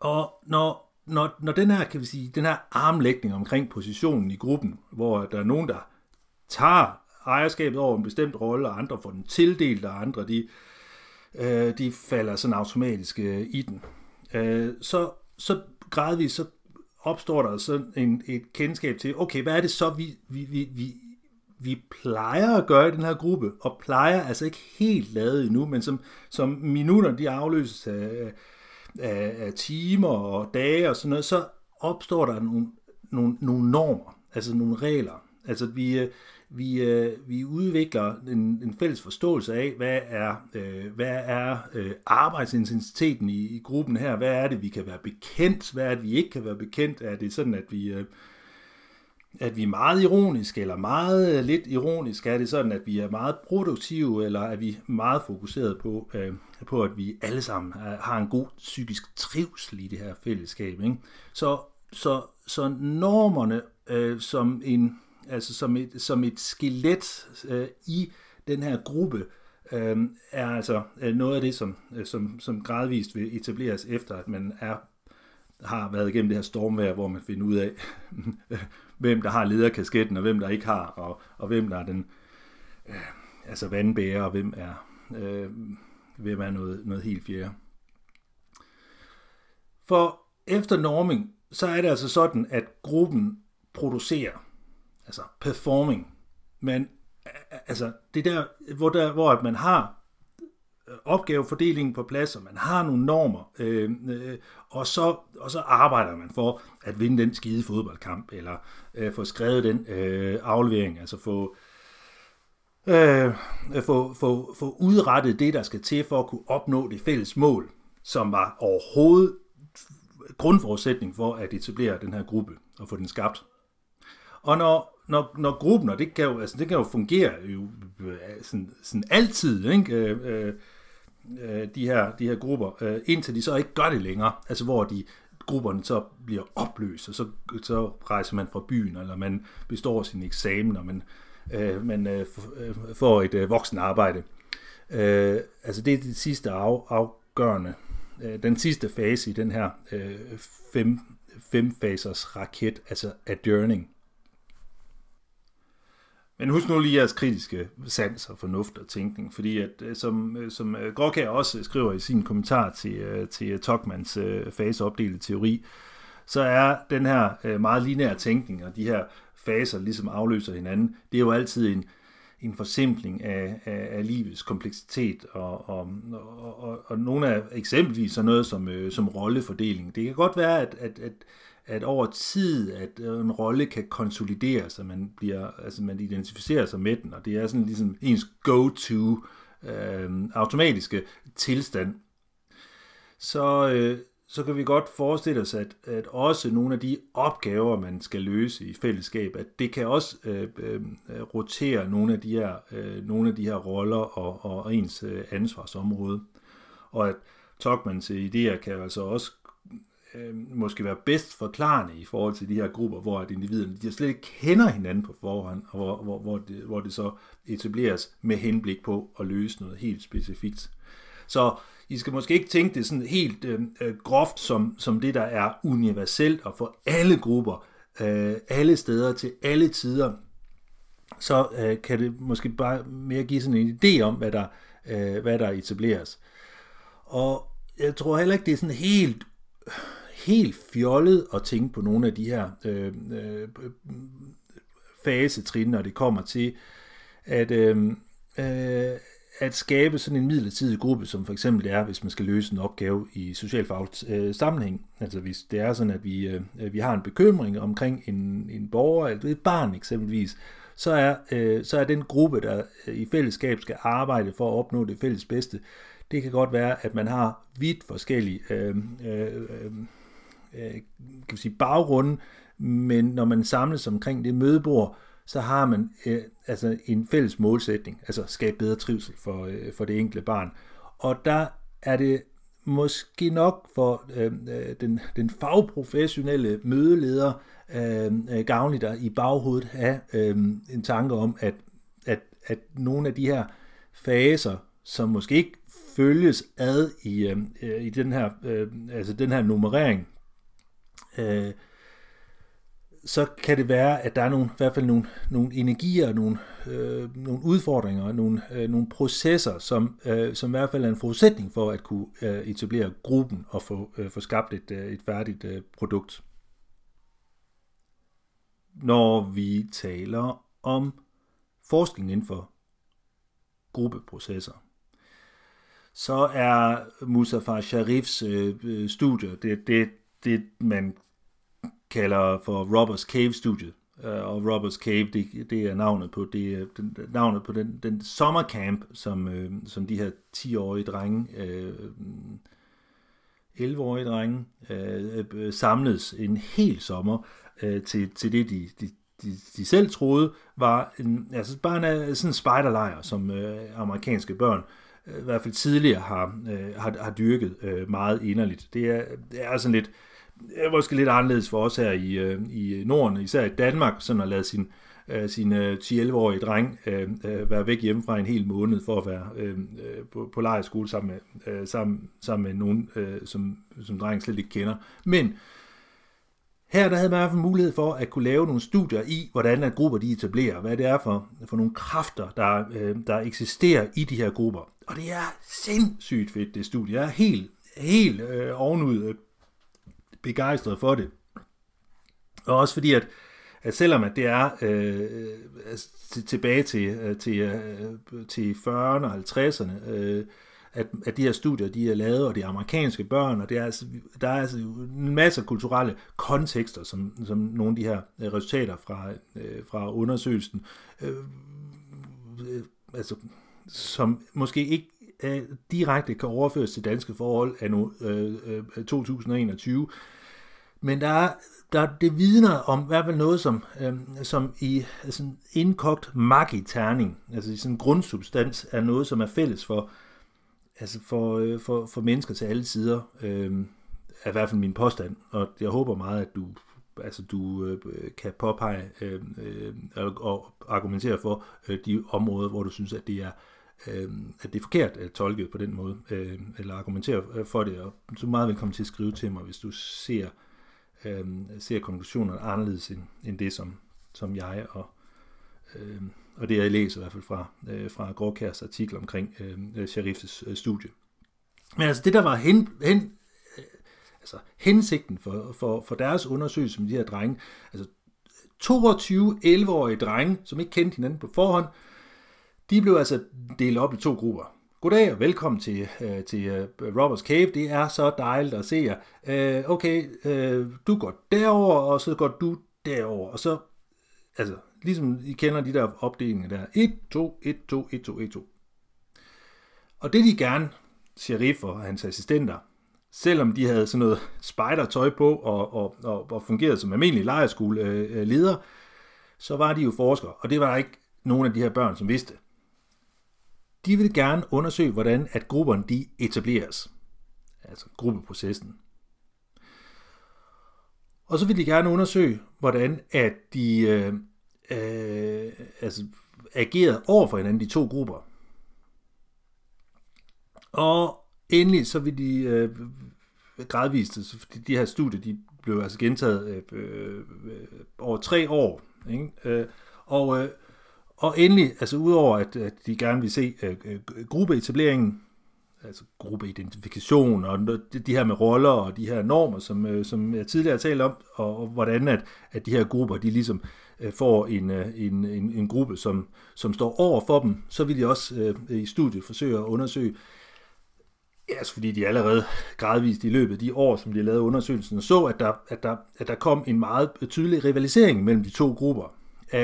Og når når, når den her, kan vi sige, den her armlægning omkring positionen i gruppen, hvor der er nogen, der tager ejerskabet over en bestemt rolle, og andre får den tildelt, og andre de, øh, de falder sådan automatisk øh, i den. Øh, så, så gradvist så opstår der sådan en, et kendskab til, okay, hvad er det så, vi, vi, vi, vi, vi plejer at gøre i den her gruppe, og plejer altså ikke helt lavet endnu, men som, som minutter de afløses af, af, af timer og dage og sådan noget, så opstår der nogle, nogle, nogle normer, altså nogle regler. Altså vi, øh, vi, øh, vi udvikler en, en fælles forståelse af, hvad er, øh, hvad er arbejdsintensiteten i, i gruppen her, hvad er det, vi kan være bekendt, hvad er det, vi ikke kan være bekendt, er det sådan, at vi, at vi er meget ironiske, eller meget øh, lidt ironiske, er det sådan, at vi er meget produktive, eller er vi meget fokuseret på, øh, på at vi alle sammen øh, har en god psykisk trivsel i det her fællesskab. Ikke? Så, så, så normerne øh, som, en, altså som, et, som et skelet øh, i den her gruppe, øh, er altså øh, noget af det, som, øh, som, som gradvist vil etableres efter, at man er har været igennem det her stormvejr, hvor man finder ud af, hvem der har lederkasketten, og hvem der ikke har, og, og hvem der er den øh, altså vandbærer, og hvem er, øh, hvem er noget, noget helt fjerde. For efter norming, så er det altså sådan, at gruppen producerer, altså performing, men altså det der, hvor, der, hvor at man har Øh, opgavefordelingen på plads, og man har nogle normer, øh, øh, og, så, og så arbejder man for at vinde den skide fodboldkamp, eller øh, få skrevet den øh, aflevering, altså få, øh, få, få, få udrettet det, der skal til for at kunne opnå det fælles mål, som var overhovedet grundforudsætning for at etablere den her gruppe og få den skabt. Og når, når, når gruppen, og det kan jo, altså det kan jo fungere jo, sådan, sådan altid, ikke? Øh, øh, Øh, de, her, de her grupper, øh, indtil de så ikke gør det længere, altså hvor de grupperne så bliver opløst, og så, så rejser man fra byen, eller man består sin eksamen, og man, øh, man øh, øh får et øh, voksen arbejde. Øh, altså det er det sidste af, afgørende, øh, den sidste fase i den her øh, fem, femfasers raket, altså adjourning. Men husk nu lige jeres kritiske sans og fornuft og tænkning, fordi at, øh, som, øh, som øh, Gråkær også skriver i sin kommentar til, til Tokmans faseopdelte teori, så er den her meget lineære tænkning og de her faser ligesom afløser hinanden, det er jo altid en, en forsimpling af, af, af livets kompleksitet, og, og, og, og, og nogle af eksempelvis sådan noget som, som rollefordeling. Det kan godt være, at, at, at at over tid, at øh, en rolle kan konsolidere sig, man, bliver, altså man identificerer sig med den, og det er sådan ligesom ens go-to øh, automatiske tilstand, så, øh, så kan vi godt forestille os, at, at også nogle af de opgaver, man skal løse i fællesskab, at det kan også øh, øh, rotere nogle af de her, øh, nogle af de her roller og, og, ens øh, ansvarsområde. Og at Togmans idéer kan altså også øh, måske være bedst forklarende i forhold til de her grupper, hvor at individerne de slet ikke kender hinanden på forhånd, og hvor, hvor, hvor, det, hvor det så etableres med henblik på at løse noget helt specifikt. Så I skal måske ikke tænke det sådan helt øhm, øh, groft som, som det, der er universelt og for alle grupper, øh, alle steder til alle tider, så øh, kan det måske bare mere give sådan en idé om, hvad der, øh, hvad der etableres. Og jeg tror heller ikke, det er sådan helt helt fjollet at tænke på nogle af de her øh, øh, fasetrin, når det kommer til at, øh, øh, at skabe sådan en midlertidig gruppe, som for eksempel det er, hvis man skal løse en opgave i socialfaglig øh, sammenhæng. Altså hvis det er sådan, at vi, øh, vi har en bekymring omkring en, en borger eller et barn eksempelvis, så er, øh, så er den gruppe, der i fællesskab skal arbejde for at opnå det fælles bedste, det kan godt være, at man har vidt forskellige øh, øh, øh, øh kan vi sige, baggrunde, men når man samles omkring det mødebord, så har man øh, altså en fælles målsætning, altså skabe bedre trivsel for, øh, for det enkelte barn. Og der er det måske nok for øh, øh den, den fagprofessionelle mødeleder øh, gavnligt at i baghovedet have øh, en tanke om, at, at, at nogle af de her faser, som måske ikke følges ad i, øhm, øh, i den her, øh, altså den her nummerering, øh, så kan det være, at der er nogle, i hvert fald nogle, nogle energier, nogle, øh, nogle udfordringer, nogle, øh, nogle processer, som, øh, som i hvert fald er en forudsætning for at kunne øh, etablere gruppen og få, øh, få skabt et, øh, et færdigt øh, produkt. Når vi taler om forskning inden for gruppeprocesser, så er Mustafa Sharifs øh, øh studie, det, det, det man kalder for Robbers Cave-studiet. Uh, øh, og Robbers Cave, det, det er navnet på, det den, navnet på den, den sommercamp, som, øh, som de her 10-årige drenge, øh, 11-årige drenge, øh, øh, samledes en hel sommer øh, til, til det, de, de, de, de selv troede var en, altså bare en, sådan en spiderlejr, som øh, amerikanske børn øh, Øh, i hvert fald tidligere har, øh, har, har dyrket øh, meget inderligt. Det er, det er sådan lidt, er måske lidt anderledes for os her i, øh, i Norden, især i Danmark, sådan at lade sin, øh, sin øh, 10-11-årige dreng øh, øh, være væk hjemmefra en hel måned for at være øh, øh, på, på lejerskole sammen med, øh, sammen, sammen med nogen, øh, som, som drengen slet ikke kender. Men her der havde man i hvert fald mulighed for at kunne lave nogle studier i, hvordan at grupper de etablerer, hvad det er for, for nogle kræfter, der, øh, der eksisterer i de her grupper. Og det er sindssygt fedt, det studie. Jeg er helt, helt øh, ovenud øh, begejstret for det. Og også fordi, at, at selvom at det er øh, øh altså, tilbage til, øh, til, øh, til 40'erne og 50'erne, øh, at, at de her studier, de er lavet, og det er amerikanske børn, og det er altså, der er altså en masse kulturelle kontekster, som, som nogle af de her øh, resultater fra, øh, fra undersøgelsen, øh, øh, altså, som måske ikke øh, direkte kan overføres til danske forhold af nu, øh, øh, 2021, men der er, der, det vidner om i hvert fald noget, som, øh, som i altså indkogt magi-terning, altså i sådan en grundsubstans, er noget, som er fælles for, altså for, øh, for, for mennesker til alle sider, øh, er i hvert fald min påstand, og jeg håber meget, at du altså du øh, kan påpege øh, øh, og argumentere for øh, de områder, hvor du synes, at det er øh, at det er forkert øh, at tolke på den måde, øh, eller argumentere øh, for det, og så meget velkommen til at skrive til mig, hvis du ser, øh, ser konklusionerne anderledes end, end det, som, som jeg og, øh, og det jeg læser i hvert fald fra, øh, fra Gråkærs artikel omkring øh, øh, Sharifs øh, studie. Men altså det, der var hen, hen, øh, altså hensigten for, for, for deres undersøgelse med de her drenge, altså 22 11-årige drenge, som ikke kendte hinanden på forhånd, de blev altså delt op i to grupper. Goddag og velkommen til, øh, til øh, Roberts Cave. Det er så dejligt at se jer. Øh, okay, øh, du går derover, og så går du derover. Og så, altså, ligesom I kender de der opdelinger der. 1, 2, 1, 2, 1, 2, 1, 2. Og det de gerne, sheriff og hans assistenter, selvom de havde sådan noget spider-tøj på og, og, og, og fungerede som almindelige lejerskole-leder, øh, øh, så var de jo forskere, og det var der ikke nogen af de her børn, som vidste. De ville gerne undersøge, hvordan at grupperne de etableres. Altså gruppeprocessen. Og så ville de gerne undersøge, hvordan at de øh, øh, altså, agerede over for hinanden, de to grupper. Og endelig så vil de øh, gradvist, så fordi de her studier, de blev altså gentaget øh, øh, over tre år. Ikke? Øh, og øh, og endelig, altså udover at, at de gerne vil se øh, øh gruppeetableringen, altså gruppeidentifikation, og de, her med roller og de her normer, som, øh, som jeg tidligere har talt om, og, og hvordan at, at de her grupper, de ligesom øh, får en, øh, en, en, en gruppe, som, som står over for dem, så vil de også øh, i studiet forsøge at undersøge, Ja, altså fordi de allerede gradvist i løbet af de år, som de lavede undersøgelsen, så, at der, at, der, at der kom en meget tydelig rivalisering mellem de to grupper.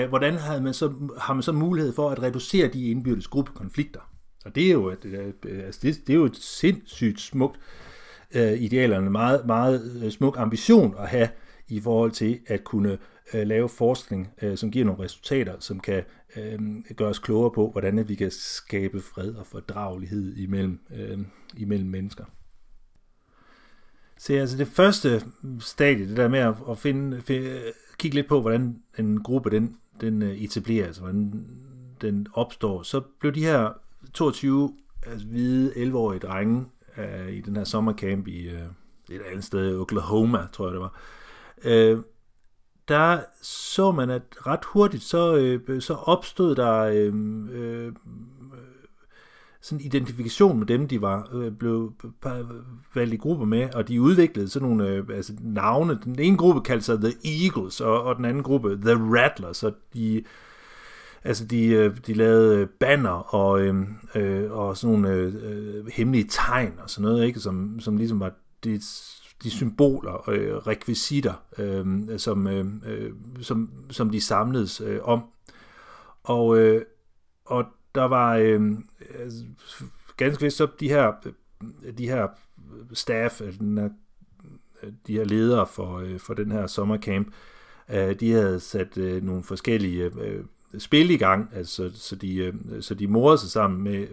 Hvordan havde man, så, har man så mulighed for at reducere de indbyrdes gruppekonflikter? Og det er jo et, øh, altså det, det er jo et sindssygt smukt øh, idealerne, meget, meget øh, smuk ambition at have i forhold til at kunne øh, lave forskning, øh, som giver nogle resultater, som kan øh, gøre os klogere på, hvordan vi kan skabe fred og fordragelighed imellem, øh, imellem mennesker. Så altså det første stadie, det der med at, at finde, finde, kigge lidt på, hvordan en gruppe den, den øh, etableres, altså hvordan den opstår, så blev de her 22 altså hvide 11-årige drenge uh, i den her sommercamp i uh, et andet sted, Oklahoma, tror jeg det var, uh, der så man, at ret hurtigt, så, øh, så opstod der øh, øh, sådan identifikation med dem, de var øh, blev valgt i grupper med, og de udviklede sådan nogle øh, altså navne. Den ene gruppe kaldte sig The Eagles, og, og den anden gruppe The Rattlers, og de, altså de, øh, de lavede øh, banner og, øhm, øh, og sådan nogle øh, øh, hemmelige tegn og sådan noget, ikke? Som, som ligesom var de, de symboler og øh, rekvisitter, øhm, øh, som, øh, som, som de samledes øh, om. Og, øh, og der var øh, ganske vist så de her, de her staff, den her, de her ledere for, øh, for den her sommercamp, øh, de havde sat øh, nogle forskellige øh, spil i gang, altså, så, de, øh, så de morede sig sammen med,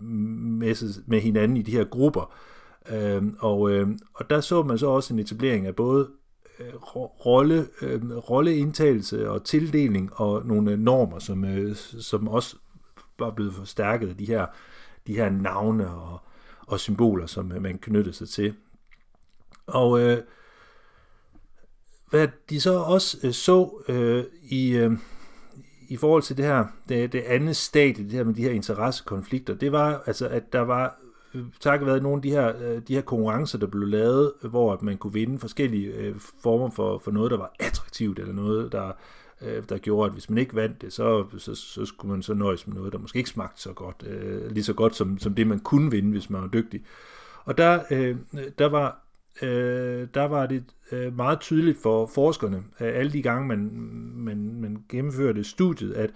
med, med hinanden i de her grupper. Øh, og, øh, og der så man så også en etablering af både øh, rolle, øh, rolleindtagelse og tildeling og nogle øh, normer, som, øh, som også var blevet forstærket af de her, de her navne og, og symboler, som øh, man knyttede sig til. Og øh, hvad de så også øh, så øh, i, øh, i forhold til det her, det, det andet stadie, det her med de her interessekonflikter, det var altså, at der var takket være nogle af de her, øh, de her konkurrencer, der blev lavet, hvor at man kunne vinde forskellige øh, former for, for noget, der var attraktivt, eller noget, der øh, der gjorde, at hvis man ikke vandt det, så, så, så skulle man så nøjes med noget, der måske ikke smagte så godt, øh, lige så godt som, som det, man kunne vinde, hvis man var dygtig. Og der, øh, der var øh, der var det øh, meget tydeligt for forskerne, øh, alle de gange, man, man, man gennemførte studiet, at,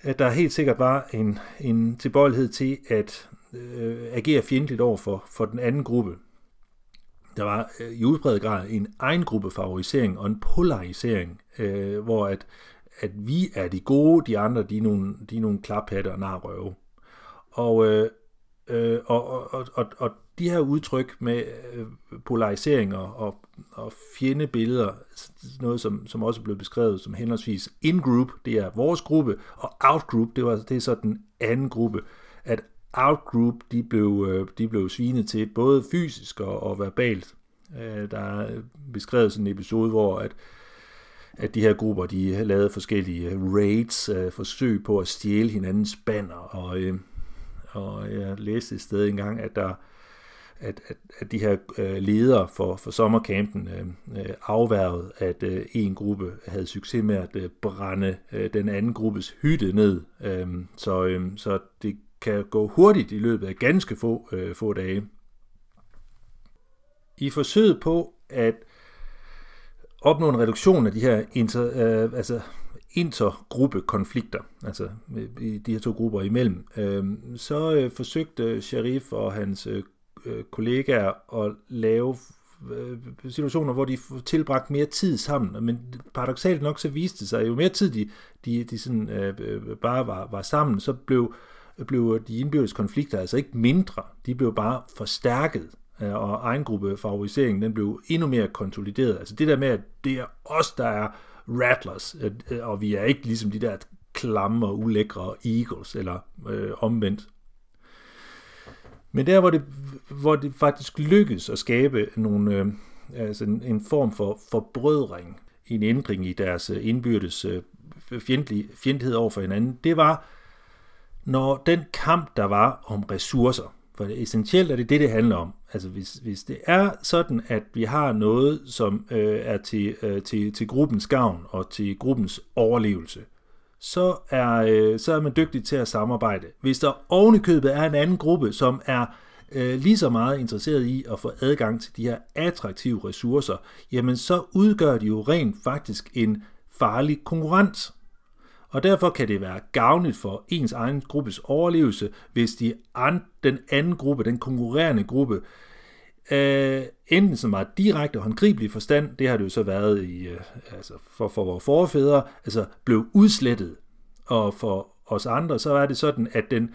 at der helt sikkert var en, en tilbøjelighed til at øh, agere fjendtligt over for, for den anden gruppe. Der var øh, i udbredt grad en egen gruppe favorisering og en polarisering, øh, hvor at, at vi er de gode, de andre de er nogle, de er nogle klaphatte og narrøve. Og, øh, øh, og, og, og, og de her udtryk med øh, polarisering og, og, og fjendebilleder, noget som, som også blev beskrevet som henholdsvis in-group, det er vores gruppe, og out-group, det, var, det er så den anden gruppe, at out-group, de blev, øh, de blev svinet til både fysisk og, og verbalt. Øh, der er beskrevet sådan en episode, hvor at, at de her grupper, de lavede forskellige øh, raids, øh, forsøg på at stjæle hinandens banner, og, øh, og jeg læste et sted engang, at der at, at, at de her øh, ledere for, for sommercampen øh, øh afværget, at øh, en gruppe havde succes med at øh, brænde øh, den anden gruppes hytte ned. Øh, så, øh, så det kan gå hurtigt i løbet af ganske få, øh, få dage. I forsøget på at opnå en reduktion af de her inter, øh, altså intergruppekonflikter, altså øh, i de her to grupper imellem, øh, så øh, forsøgte Sharif og hans øh, øh, kollegaer at lave øh, situationer, hvor de tilbragte mere tid sammen, men paradoxalt nok så viste det sig, at jo mere tid de, de, de sådan, øh, øh, bare var, var sammen, så blev, blev de indbyrdes konflikter altså ikke mindre, de blev bare forstærket, øh, og egengruppefavoriseringen den blev endnu mere konsolideret. Altså det der med, at det er os, der er rattlers, øh, øh, og vi er ikke ligesom de der klamme og ulækre eagles, eller øh, omvendt. Men der, hvor det, hvor det faktisk lykkedes at skabe nogle, øh, altså en, en form for forbrødring, en ændring i deres øh, indbyrdes øh, fjendtlig, fjendtlighed over for hinanden, det var, når den kamp, der var om ressourcer, for det essentielt er det det, det handler om. Altså hvis, hvis det er sådan, at vi har noget, som øh, er til, øh, til, til gruppens gavn og til gruppens overlevelse, så er, øh, så er man dygtig til at samarbejde. Hvis der ovenikøbet er en anden gruppe, som er øh, lige så meget interesseret i at få adgang til de her attraktive ressourcer, jamen så udgør de jo rent faktisk en farlig konkurrent. Og derfor kan det være gavnligt for ens egen gruppes overlevelse, hvis de an, den anden gruppe, den konkurrerende gruppe, øh, enten som meget direkte og håndgribelig forstand, det har det jo så været i, øh, altså for, for vores forfædre, altså blev udslettet. Og for os andre, så er det sådan, at den,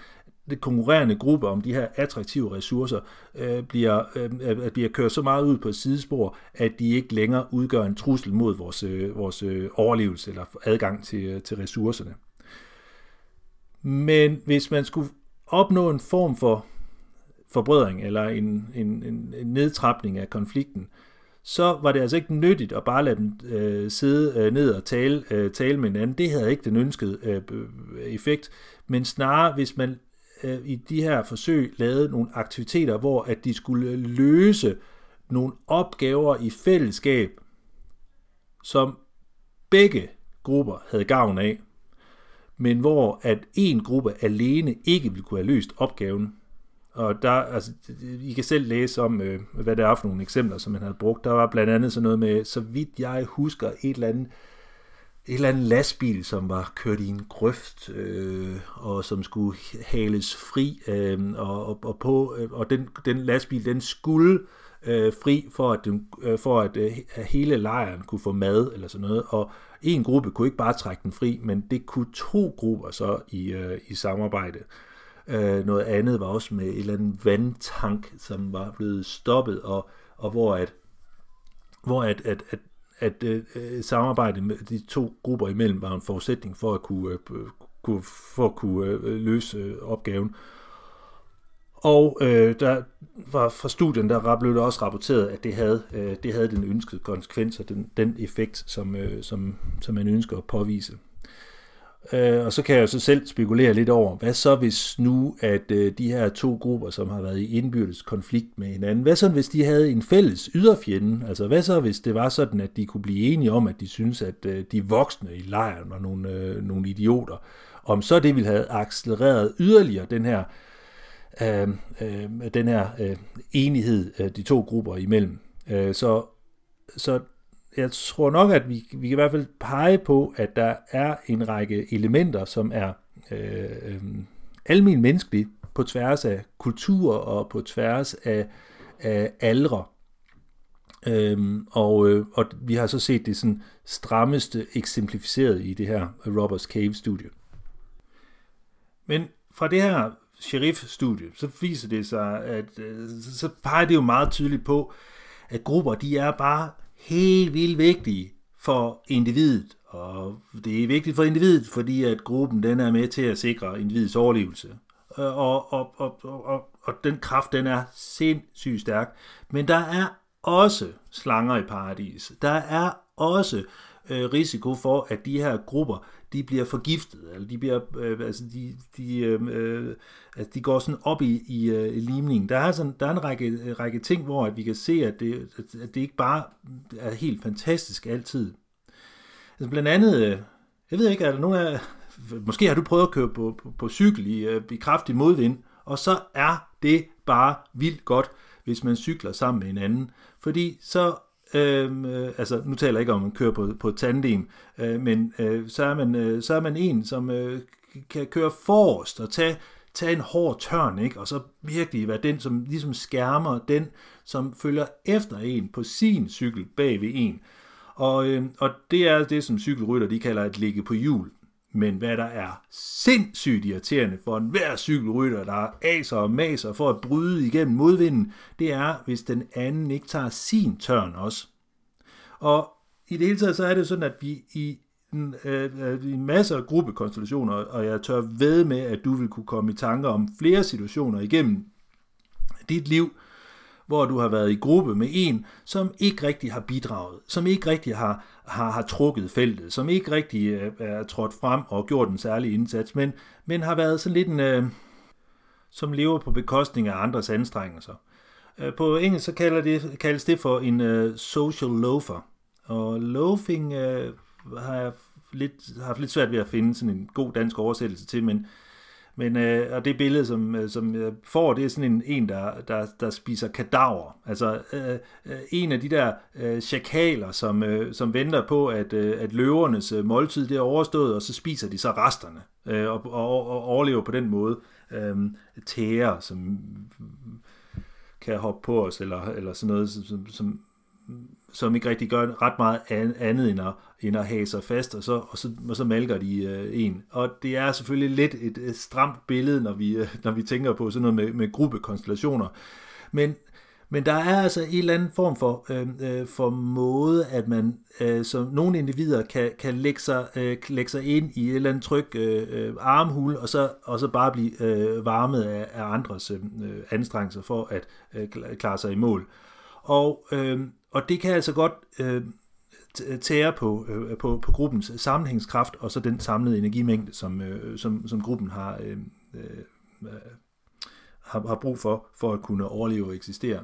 den konkurrerende gruppe om de her attraktive ressourcer øh, bliver, øh, bliver kørt så meget ud på et sidespor, at de ikke længere udgør en trussel mod vores, øh, vores øh, overlevelse eller adgang til, øh, til ressourcerne. Men hvis man skulle opnå en form for forbrødring eller en, en, en, nedtrapning af konflikten, så var det altså ikke nyttigt at bare lade dem øh, sidde øh, ned og tale, øh, tale med hinanden. Det havde ikke den ønskede øh, effekt, men snarere hvis man øh, i de her forsøg lavede nogle aktiviteter, hvor at de skulle løse nogle opgaver i fællesskab, som begge grupper havde gavn af, men hvor at en gruppe alene ikke ville kunne have løst opgaven. Og der, altså, I kan selv læse om, øh, hvad det er for nogle eksempler, som man havde brugt. Der var blandt andet sådan noget med, så vidt jeg husker, et eller andet, et eller andet lastbil, som var kørt i en grøft, øh, og som skulle hales fri, øh, og, og, og, på, øh, og den, den lastbil, den skulle øh, fri, for at, den, øh, for at øh, hele lejren kunne få mad, eller sådan noget, og en gruppe kunne ikke bare trække den fri, men det kunne to grupper så i, øh, i samarbejde. Øh, Øh, noget andet var også med en eller anden vandtank, som var blevet stoppet, og, og hvor at, hvor at, at, at, at øh, øh samarbejde med de to grupper imellem var en forudsætning for at kunne, øh, kunne, for at kunne øh, løse øh, opgaven. Og øh, der var fra studien, der blev det også rapporteret, at det havde, øh, det havde den ønskede konsekvens og den, den effekt, som, øh, som, som man ønsker at påvise. Øh, og så kan jeg så selv spekulere lidt over, hvad så hvis nu, at øh, de her to grupper, som har været i indbyrdes konflikt med hinanden, hvad så hvis de havde en fælles yderfjende? Altså hvad så hvis det var sådan, at de kunne blive enige om, at de synes, at øh, de voksne i lejren var nogle, øh, nogle idioter, om så det ville have accelereret yderligere den her, øh, øh, den her øh, enighed øh, de to grupper imellem. Øh, så, så jeg tror nok, at vi, vi kan i hvert fald pege på, at der er en række elementer, som er øh, øh, almen menneskelige på tværs af kultur og på tværs af, af aldre. Øhm, og, øh, og vi har så set det sådan strammeste eksemplificeret i det her Roberts Cave-studie. Men fra det her sheriff-studie, så viser det sig, at øh, så peger det jo meget tydeligt på, at grupper, de er bare helt vildt vigtige for individet. Og det er vigtigt for individet, fordi at gruppen den er med til at sikre individets overlevelse. Og, og, og, og, og den kraft, den er sindssygt stærk. Men der er også slanger i paradis. Der er også øh, Øh, risiko for, at de her grupper, de bliver forgiftet, eller de bliver, øh, altså de, de, øh, øh altså de går sådan op i, i øh, limningen. Der er, sådan, der er en række, række ting, hvor at vi kan se, at det, at det ikke bare er helt fantastisk altid. Altså blandt andet, øh, jeg ved ikke, er der nogen af, måske har du prøvet at køre på, på, på cykel i, øh, i kraftig modvind, og så er det bare vildt godt, hvis man cykler sammen med en anden. Fordi så Øhm, øh, altså, nu taler jeg ikke om, at man kører på, på tandem, øh, men øh, så, er man, øh, så er man en, som øh, kan køre forrest og tage, tage en hård tørn, ikke? og så virkelig være den, som ligesom skærmer den, som følger efter en på sin cykel bag ved en. Og, øh, og det er det, som cykelrytter de kalder at ligge på hjul. Men hvad der er sindssygt irriterende for enhver cykelrytter, der aser og maser for at bryde igennem modvinden, det er, hvis den anden ikke tager sin tørn også. Og i det hele taget, så er det sådan, at vi i en, øh, øh en masse af gruppekonstellationer, og jeg tør ved med, at du vil kunne komme i tanker om flere situationer igennem dit liv, hvor du har været i gruppe med en, som ikke rigtig har bidraget, som ikke rigtig har, har, har trukket feltet, som ikke rigtig øh, er trådt frem og gjort en særlig indsats, men, men har været sådan lidt en, øh, som lever på bekostning af andres anstrengelser. Øh, på engelsk så kalder det, kaldes det for en øh, social loafer, og loafing øh, har jeg lidt, haft lidt svært ved at finde sådan en god dansk oversættelse til, men men, øh, og det billede, som, øh, som jeg får, det er sådan en, en der, der, der spiser kadaver. Altså øh, øh, en af de der øh, chakaler, som, øh, som venter på, at, øh, at løvernes øh, måltid det er overstået, og så spiser de så resterne, øh, og, og, og overlever på den måde. Øh, tæer, som kan hoppe på os, eller, eller sådan noget, som, som, som ikke rigtig gør ret meget andet end at, end at have sig fast, og så, og så, og så malker de øh, en. Og det er selvfølgelig lidt et, et stramt billede, når vi, øh, når vi tænker på sådan noget med, med gruppekonstellationer. Men, men der er altså en eller anden form for, øh, øh for måde, at man øh, som nogle individer kan, kan lægge, sig, øh, lægge sig ind i et eller andet tryg øh, øh armhul, og så, og så bare blive øh, varmet af, af andres øh, øh anstrengelser for at øh, klare sig i mål. Og, øh, og det kan altså godt øh, tære på, øh, på, på gruppens sammenhængskraft, og så den samlede energimængde, som, øh, som, som gruppen har, øh, øh, har, har brug for, for at kunne overleve og eksistere.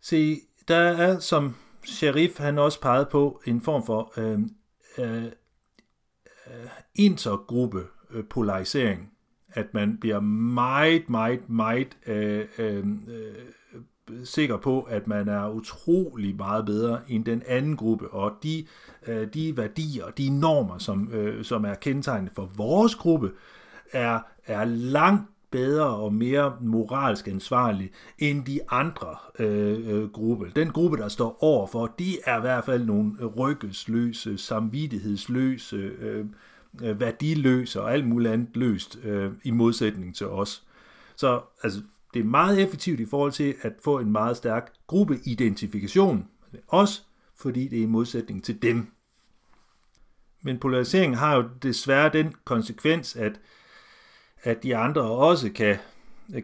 Se, der er, som Sharif han også peget på, en form for øh, øh, øh intergruppe øh, polarisering, at man bliver meget, meget, meget øh, øh, øh sikker på, at man er utrolig meget bedre end den anden gruppe, og de, øh, de værdier, de normer, som, øh, som er kendetegnet for vores gruppe, er, er langt bedre og mere moralsk ansvarlig end de andre øh, øh, gruppe. Den gruppe, der står overfor, de er i hvert fald nogle ryggesløse, samvittighedsløse, øh, øh værdiløse og alt muligt andet løst øh, i modsætning til os. Så altså, det er meget effektivt i forhold til at få en meget stærk gruppeidentifikation. Også fordi det er i modsætning til dem. Men polariseringen har jo desværre den konsekvens, at, at de andre også kan,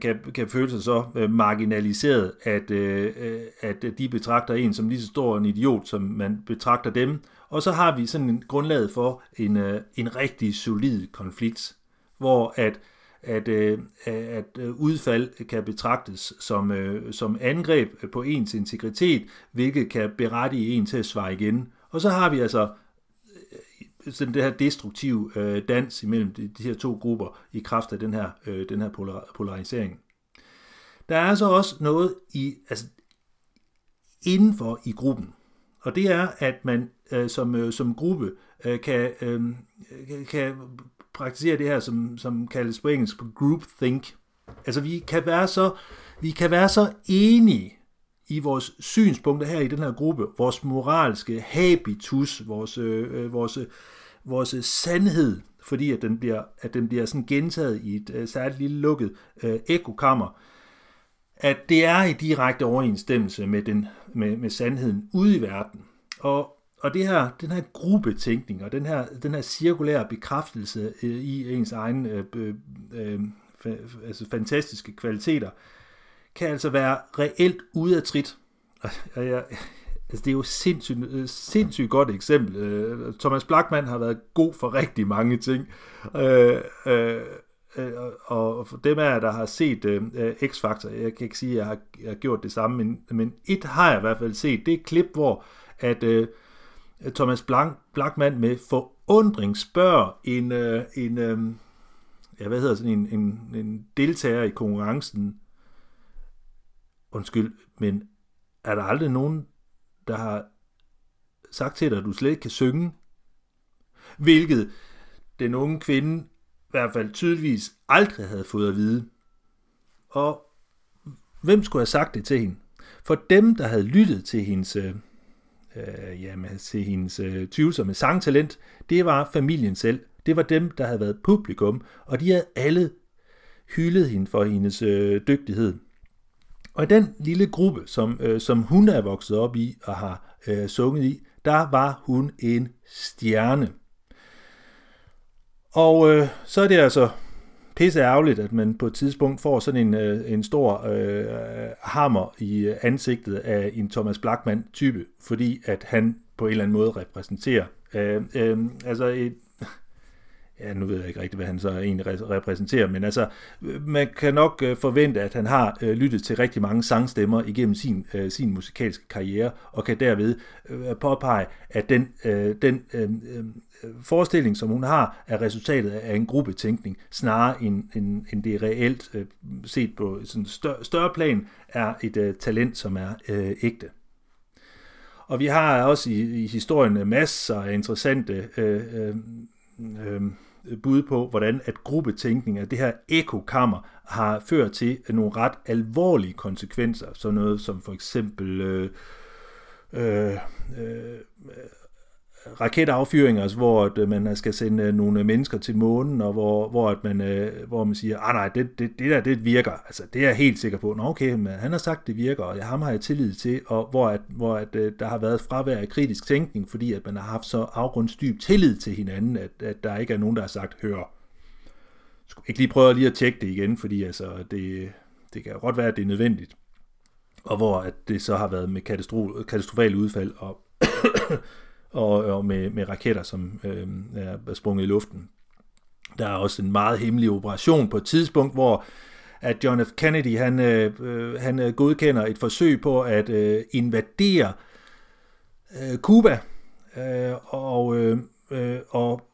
kan, kan føle sig så øh, marginaliseret, at, øh, at de betragter en som lige så stor en idiot, som man betragter dem, Og så har vi sådan en grundlag for en, øh, en rigtig solid konflikt, hvor at, at, øh, at øh, udfald kan betragtes som, øh, som angreb på ens integritet, hvilket kan berettige en til at svare igen. Og så har vi altså øh, sådan det her destruktive øh, dans imellem de, de her to grupper i kraft af den her, øh, den her polar, polarisering. Der er så også noget i, altså, indenfor i gruppen, og det er, at man øh, som, øh, som gruppe øh, kan, øh, kan praktiserer det her, som, som kaldes på engelsk på groupthink. Altså vi kan være så, vi kan være så enige i vores synspunkter her i den her gruppe, vores moralske habitus, vores, øh, øh vores, vores sandhed, fordi at den bliver, at den bliver sådan gentaget i et øh, særligt lille lukket øh, ekokammer, at det er i direkte overensstemmelse med, den, med, med sandheden ude i verden. Og, og det her, den her gruppetænkning og den her, den her cirkulære bekræftelse øh, i ens egen øh, øh, altså fantastiske kvaliteter, kan altså være reelt ude af trit. Og jeg, altså det er jo sindssygt, øh, sindssygt godt eksempel. Øh, Thomas Blackman har været god for rigtig mange ting. Øh, øh, øh og for dem af jer, der har set uh, X-Factor, jeg kan ikke sige, at jeg har, jeg har gjort det samme, men, men et har jeg i hvert fald set, det er et klip, hvor at uh, Øh, Thomas Blank, Blackman med forundring spørger en, øh, en øh, ja, hvad hedder sådan en, en, en deltager i konkurrencen, undskyld, men er der aldrig nogen, der har sagt til dig, at du slet ikke kan synge? Hvilket den unge kvinde i hvert fald tydeligvis aldrig havde fået at vide. Og hvem skulle have sagt det til hende? For dem, der havde lyttet til hendes, øh, øh, jamen, se hendes øh, tvivlsomme sangtalent, det var familien selv. Det var dem, der havde været publikum, og de havde alle hyldet hende for hendes øh, dygtighed. Og i den lille gruppe, som, øh, som hun er vokset op i og har øh, sunget i, der var hun en stjerne. Og øh, så er det altså pisse ærgerligt, at man på et tidspunkt får sådan en, øh, en stor øh, hammer i ansigtet af en Thomas Blackman-type, fordi at han på en eller anden måde repræsenterer øh, øh, altså et, ja, nu ved jeg ikke rigtig, hvad han så egentlig repræsenterer, men altså, man kan nok øh, forvente, at han har øh, lyttet til rigtig mange sangstemmer igennem sin, øh, sin musikalske karriere, og kan derved øh, påpege, at den, øh, den øh, forestilling, som hun har, er resultatet af en gruppetænkning, snarere end, end, end det reelt øh, set på sådan større, større plan, er et øh, talent, som er øh, ægte. Og vi har også i, i historien masser af interessante øh, øh, øh, bud på, hvordan at gruppetænkning af det her ekokammer har ført til nogle ret alvorlige konsekvenser. Så noget som for eksempel øh, øh, øh, raketaffyringer, hvor at øh, man skal sende øh, nogle mennesker til månen, og hvor, hvor, at man, øh, hvor man siger, ah nej, det, det, det der, det virker. Altså, det er jeg helt sikker på. Nå, okay, men han har sagt, det virker, og ham har jeg tillid til, og hvor, at, hvor at, der har været fravær af kritisk tænkning, fordi at man har haft så afgrundsdyb tillid til hinanden, at, at der ikke er nogen, der har sagt, hør, skulle ikke lige prøve lige at tjekke det igen, fordi altså, det, det kan godt være, at det er nødvendigt. Og hvor at det så har været med katastrofale udfald, og og, og med, med raketter, som øh, er sprunget i luften. Der er også en meget hemmelig operation på et tidspunkt, hvor at John F. Kennedy han, øh, øh han øh, godkender et forsøg på at øh, invadere øh, Cuba, øh, og, øh, øh og og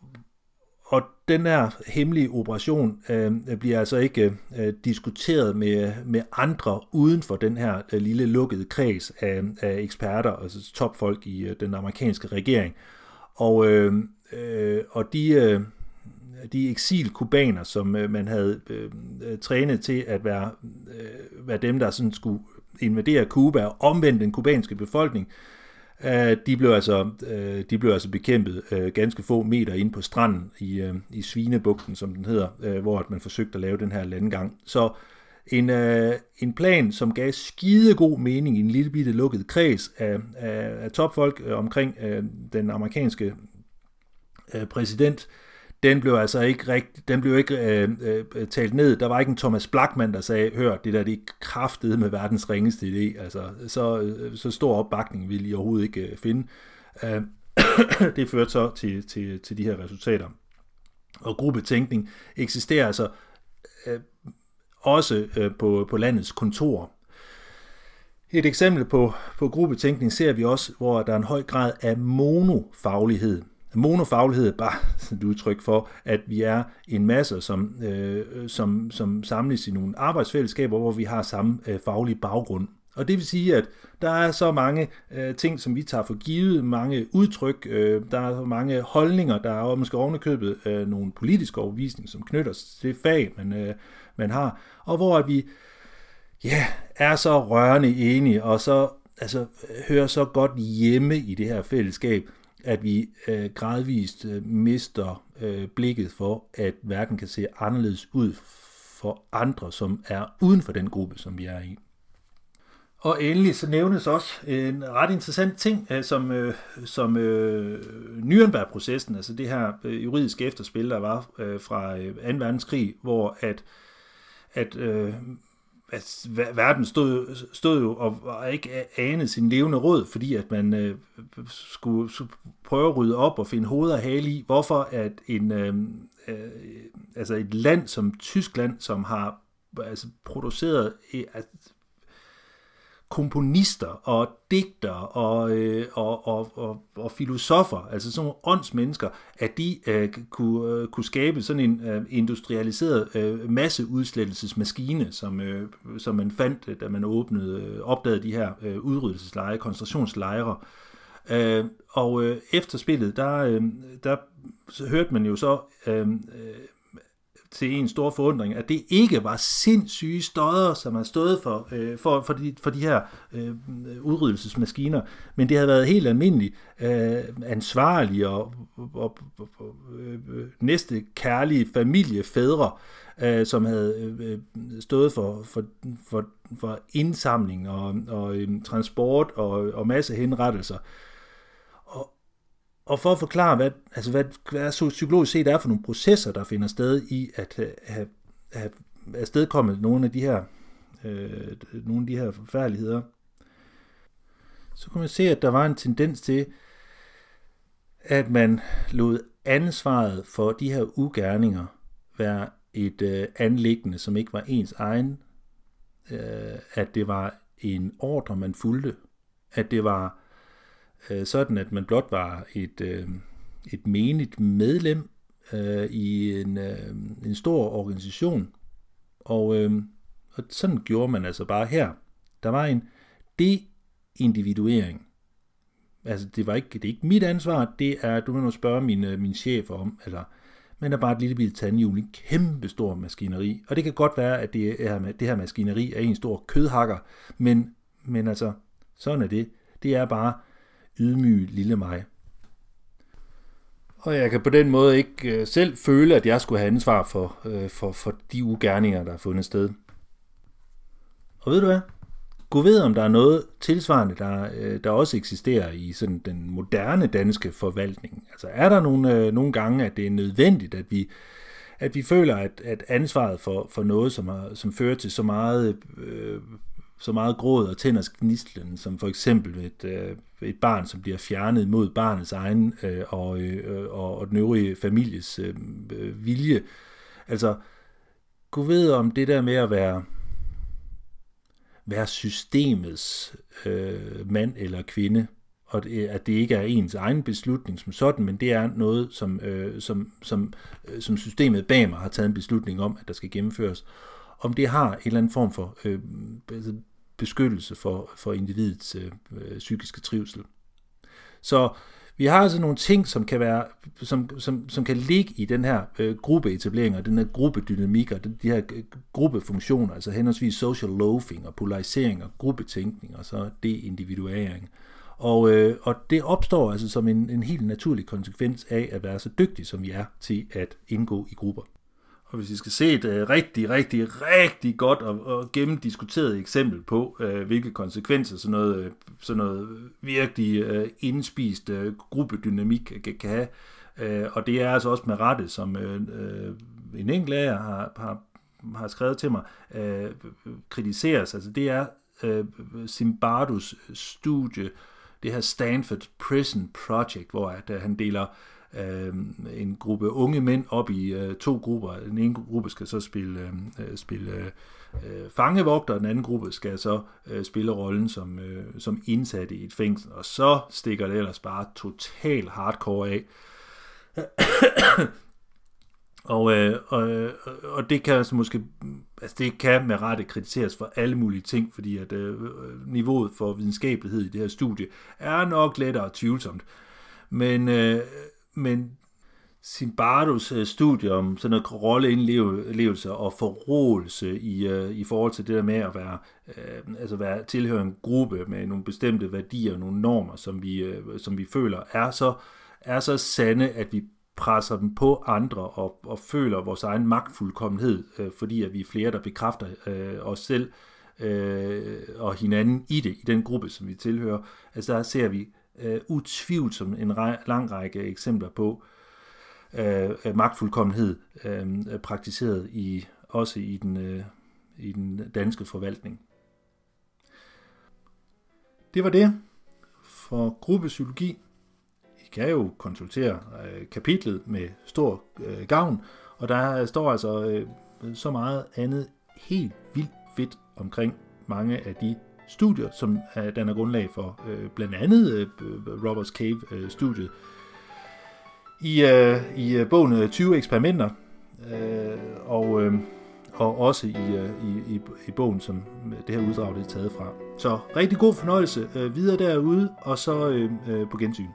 den her hemmelige operation øh, bliver altså ikke øh, diskuteret med, med andre uden for den her øh, lille lukkede kreds af, af eksperter, altså topfolk i øh, den amerikanske regering. Og, øh, øh, og de, øh, de eksilkubaner, som øh, man havde øh, øh trænet til at være, øh, være dem, der sådan skulle invadere Cuba og omvende den kubanske befolkning, øh, Øh, de blev altså, øh, de blev altså bekæmpet øh, ganske få meter ind på stranden i, øh, i Svinebugten, som den hedder, øh, hvor man forsøgte at lave den her landgang. Så en, øh, en plan, som gav skidegod mening i en lille bitte lukket kreds af, af, af topfolk omkring den amerikanske præsident, den blev altså ikke rigt, den blev ikke øh, øh, øh talt ned. Der var ikke en Thomas Blackman, der sagde, hør, det der det er med verdens ringeste idé. Altså, så, øh, så stor opbakning ville I overhovedet ikke øh, finde. Øh, det førte så til, til, til de her resultater. Og gruppetænkning eksisterer altså øh, også øh, på, på landets kontor. Et eksempel på, på gruppetænkning ser vi også, hvor der er en høj grad af monofaglighed. Monofaglighed er bare et udtryk for, at vi er en masse, som, øh, som, som samles i nogle arbejdsfællesskaber, hvor vi har samme øh, faglige baggrund. Og det vil sige, at der er så mange øh, ting, som vi tager for givet, mange udtryk, øh, der er mange holdninger, der er måske ovenikøbet øh, nogle politiske overvisninger, som knytter sig til fag, man, øh, man har, og hvor at vi ja, er så rørende enige, og så altså, hører så godt hjemme i det her fællesskab, at vi øh, gradvist øh, mister øh, blikket for, at verden kan se anderledes ud for andre, som er uden for den gruppe, som vi er i. Og endelig så nævnes også en ret interessant ting, øh, som, øh, som øh, Nürnberg-processen, altså det her øh, juridiske efterspil, der var øh, fra øh, 2. verdenskrig, hvor at, at øh, at verden stod, stod jo og, og ikke anede sin levende råd, fordi at man øh, skulle, skulle prøve at rydde op og finde hoved og hale i, hvorfor at en, øh, øh, altså et land som Tyskland, som har altså produceret altså komponister og digter og, øh, og, og, og, og filosofer, altså sådan nogle åndsmennesker, at de øh, kunne, øh, kunne skabe sådan en øh, industrialiseret øh, masseudslettelsesmaskine, som, øh, som man fandt, øh, da man åbnede, øh, opdagede de her øh, udryddelseslejre, koncentrationslejre. Øh, og øh, efter spillet, der, øh, der hørte man jo så øh, øh til en stor forundring, at det ikke var sindssyge støder, som har stået for, øh, for, for, de, for de her øh, udryddelsesmaskiner, men det havde været helt almindeligt øh, ansvarlige og, og, og, og øh, næste kærlige familiefædre, øh, som havde øh, stået for, for, for, for indsamling og, og øh, transport og, og masse henrettelser. Og for at forklare, hvad, altså hvad, hvad så psykologisk set er for nogle processer, der finder sted i at øh, have, have afstedkommet nogle af de her, øh, nogle af de her forfærdeligheder, så kunne man se, at der var en tendens til, at man lod ansvaret for de her ugerninger være et øh, anlæggende, som ikke var ens egen, øh, at det var en ordre, man fulgte, at det var øh, sådan at man blot var et, øh, et menigt medlem øh, i en, øh, en stor organisation. Og, øh, og sådan gjorde man altså bare her. Der var en deindividuering. Altså, det var ikke, det er ikke mit ansvar, det er, du må spørge min, øh, min chef om, altså, eller, men er bare et lille bitte tandhjul, en kæmpe stor maskineri. Og det kan godt være, at det, her, det her maskineri er en stor kødhakker, men, men altså, sådan er det. Det er bare ydmyge lille mig. Og jeg kan på den måde ikke øh, selv føle, at jeg skulle have ansvar for, øh, for, for de ugerninger, der er fundet sted. Og ved du hvad? Gud ved, om der er noget tilsvarende, der, øh, der også eksisterer i sådan den moderne danske forvaltning. Altså er der nogle, nogle gange, at det er nødvendigt, at vi, at vi føler, at, at ansvaret for, for noget, som, har, som fører til så meget øh, så meget gråd og tænders gnistlen, som for eksempel et, øh, et barn, som bliver fjernet mod barnets egen øh, og, øh, og, og den øvrige families øh, øh vilje. Altså, gå ved om det der med at være, være systemets øh, mand eller kvinde, og det, at det ikke er ens egen beslutning som sådan, men det er noget, som, øh, som, som, øh, som systemet bag mig har taget en beslutning om, at der skal gennemføres om det har en eller anden form for øh, altså beskyttelse for, for individets øh, øh, psykiske trivsel. Så vi har altså nogle ting, som kan, være, som, som, som kan ligge i den her øh, gruppeetablering og den her gruppedynamik og de, de her øh, gruppefunktioner, altså henholdsvis social loafing og polarisering og gruppetænkning og så deindividuering. Og, øh, og det opstår altså som en, en helt naturlig konsekvens af at være så dygtig, som vi er til at indgå i grupper. Og hvis I skal se et øh, rigtig, rigtig, rigtig godt og, og gennemdiskuteret eksempel på, øh, hvilke konsekvenser sådan noget, uh, sådan noget virkelig øh, indspist øh, gruppedynamik kan, kan have, øh, og det er altså også med rette, som øh, øh, en enkelt af jer har, har, har skrevet til mig, øh, kritiseres. Altså det er øh, Zimbabwes studie, det her Stanford Prison Project, hvor at, øh, han deler øh, øh, en gruppe unge mænd op i øh, to grupper. Den ene gruppe skal så spille, øh, spille øh, fangevogter, og den anden gruppe skal så øh, spille rollen som, øh, som indsatte i et fængsel, og så stikker det ellers bare total hardcore af. Og, øh, og, øh, og det kan altså måske, altså det kan med rette kritiseres for alle mulige ting, fordi at øh, niveauet for videnskabelighed i det her studie er nok lettere tvivlsomt. Men, øh, men Simbardos øh, studie om sådan noget rolleindlevelse og forrådelse i, øh, i forhold til det der med at være, øh, altså være tilhøre en gruppe med nogle bestemte værdier og nogle normer, som vi, øh, som vi føler er så, er så sande, at vi presser dem på andre og, og føler vores egen magtfuldkommenhed, øh, fordi at vi er flere, der bekræfter øh, os selv øh, og hinanden i det, i den gruppe, som vi tilhører. Altså der ser vi øh, utvivlsomt en rej, lang række eksempler på øh, øh magtfuldkommenhed øh, øh, praktiseret i også i den, øh, i den danske forvaltning. Det var det for gruppepsykologi. I kan jo konsultere øh, kapitlet med stor øh, gavn, og der står altså øh, så meget andet helt vildt fedt omkring mange af de studier, som øh, danner grundlag for øh, blandt andet øh, øh Roberts Cave-studiet. Øh, I, øh, i øh, bogen 20 eksperimenter, øh, og, øh, og også i, øh, i, i, i bogen, som det her uddrag det er taget fra. Så rigtig god fornøjelse øh, videre derude, og så øh, øh, på gensyn.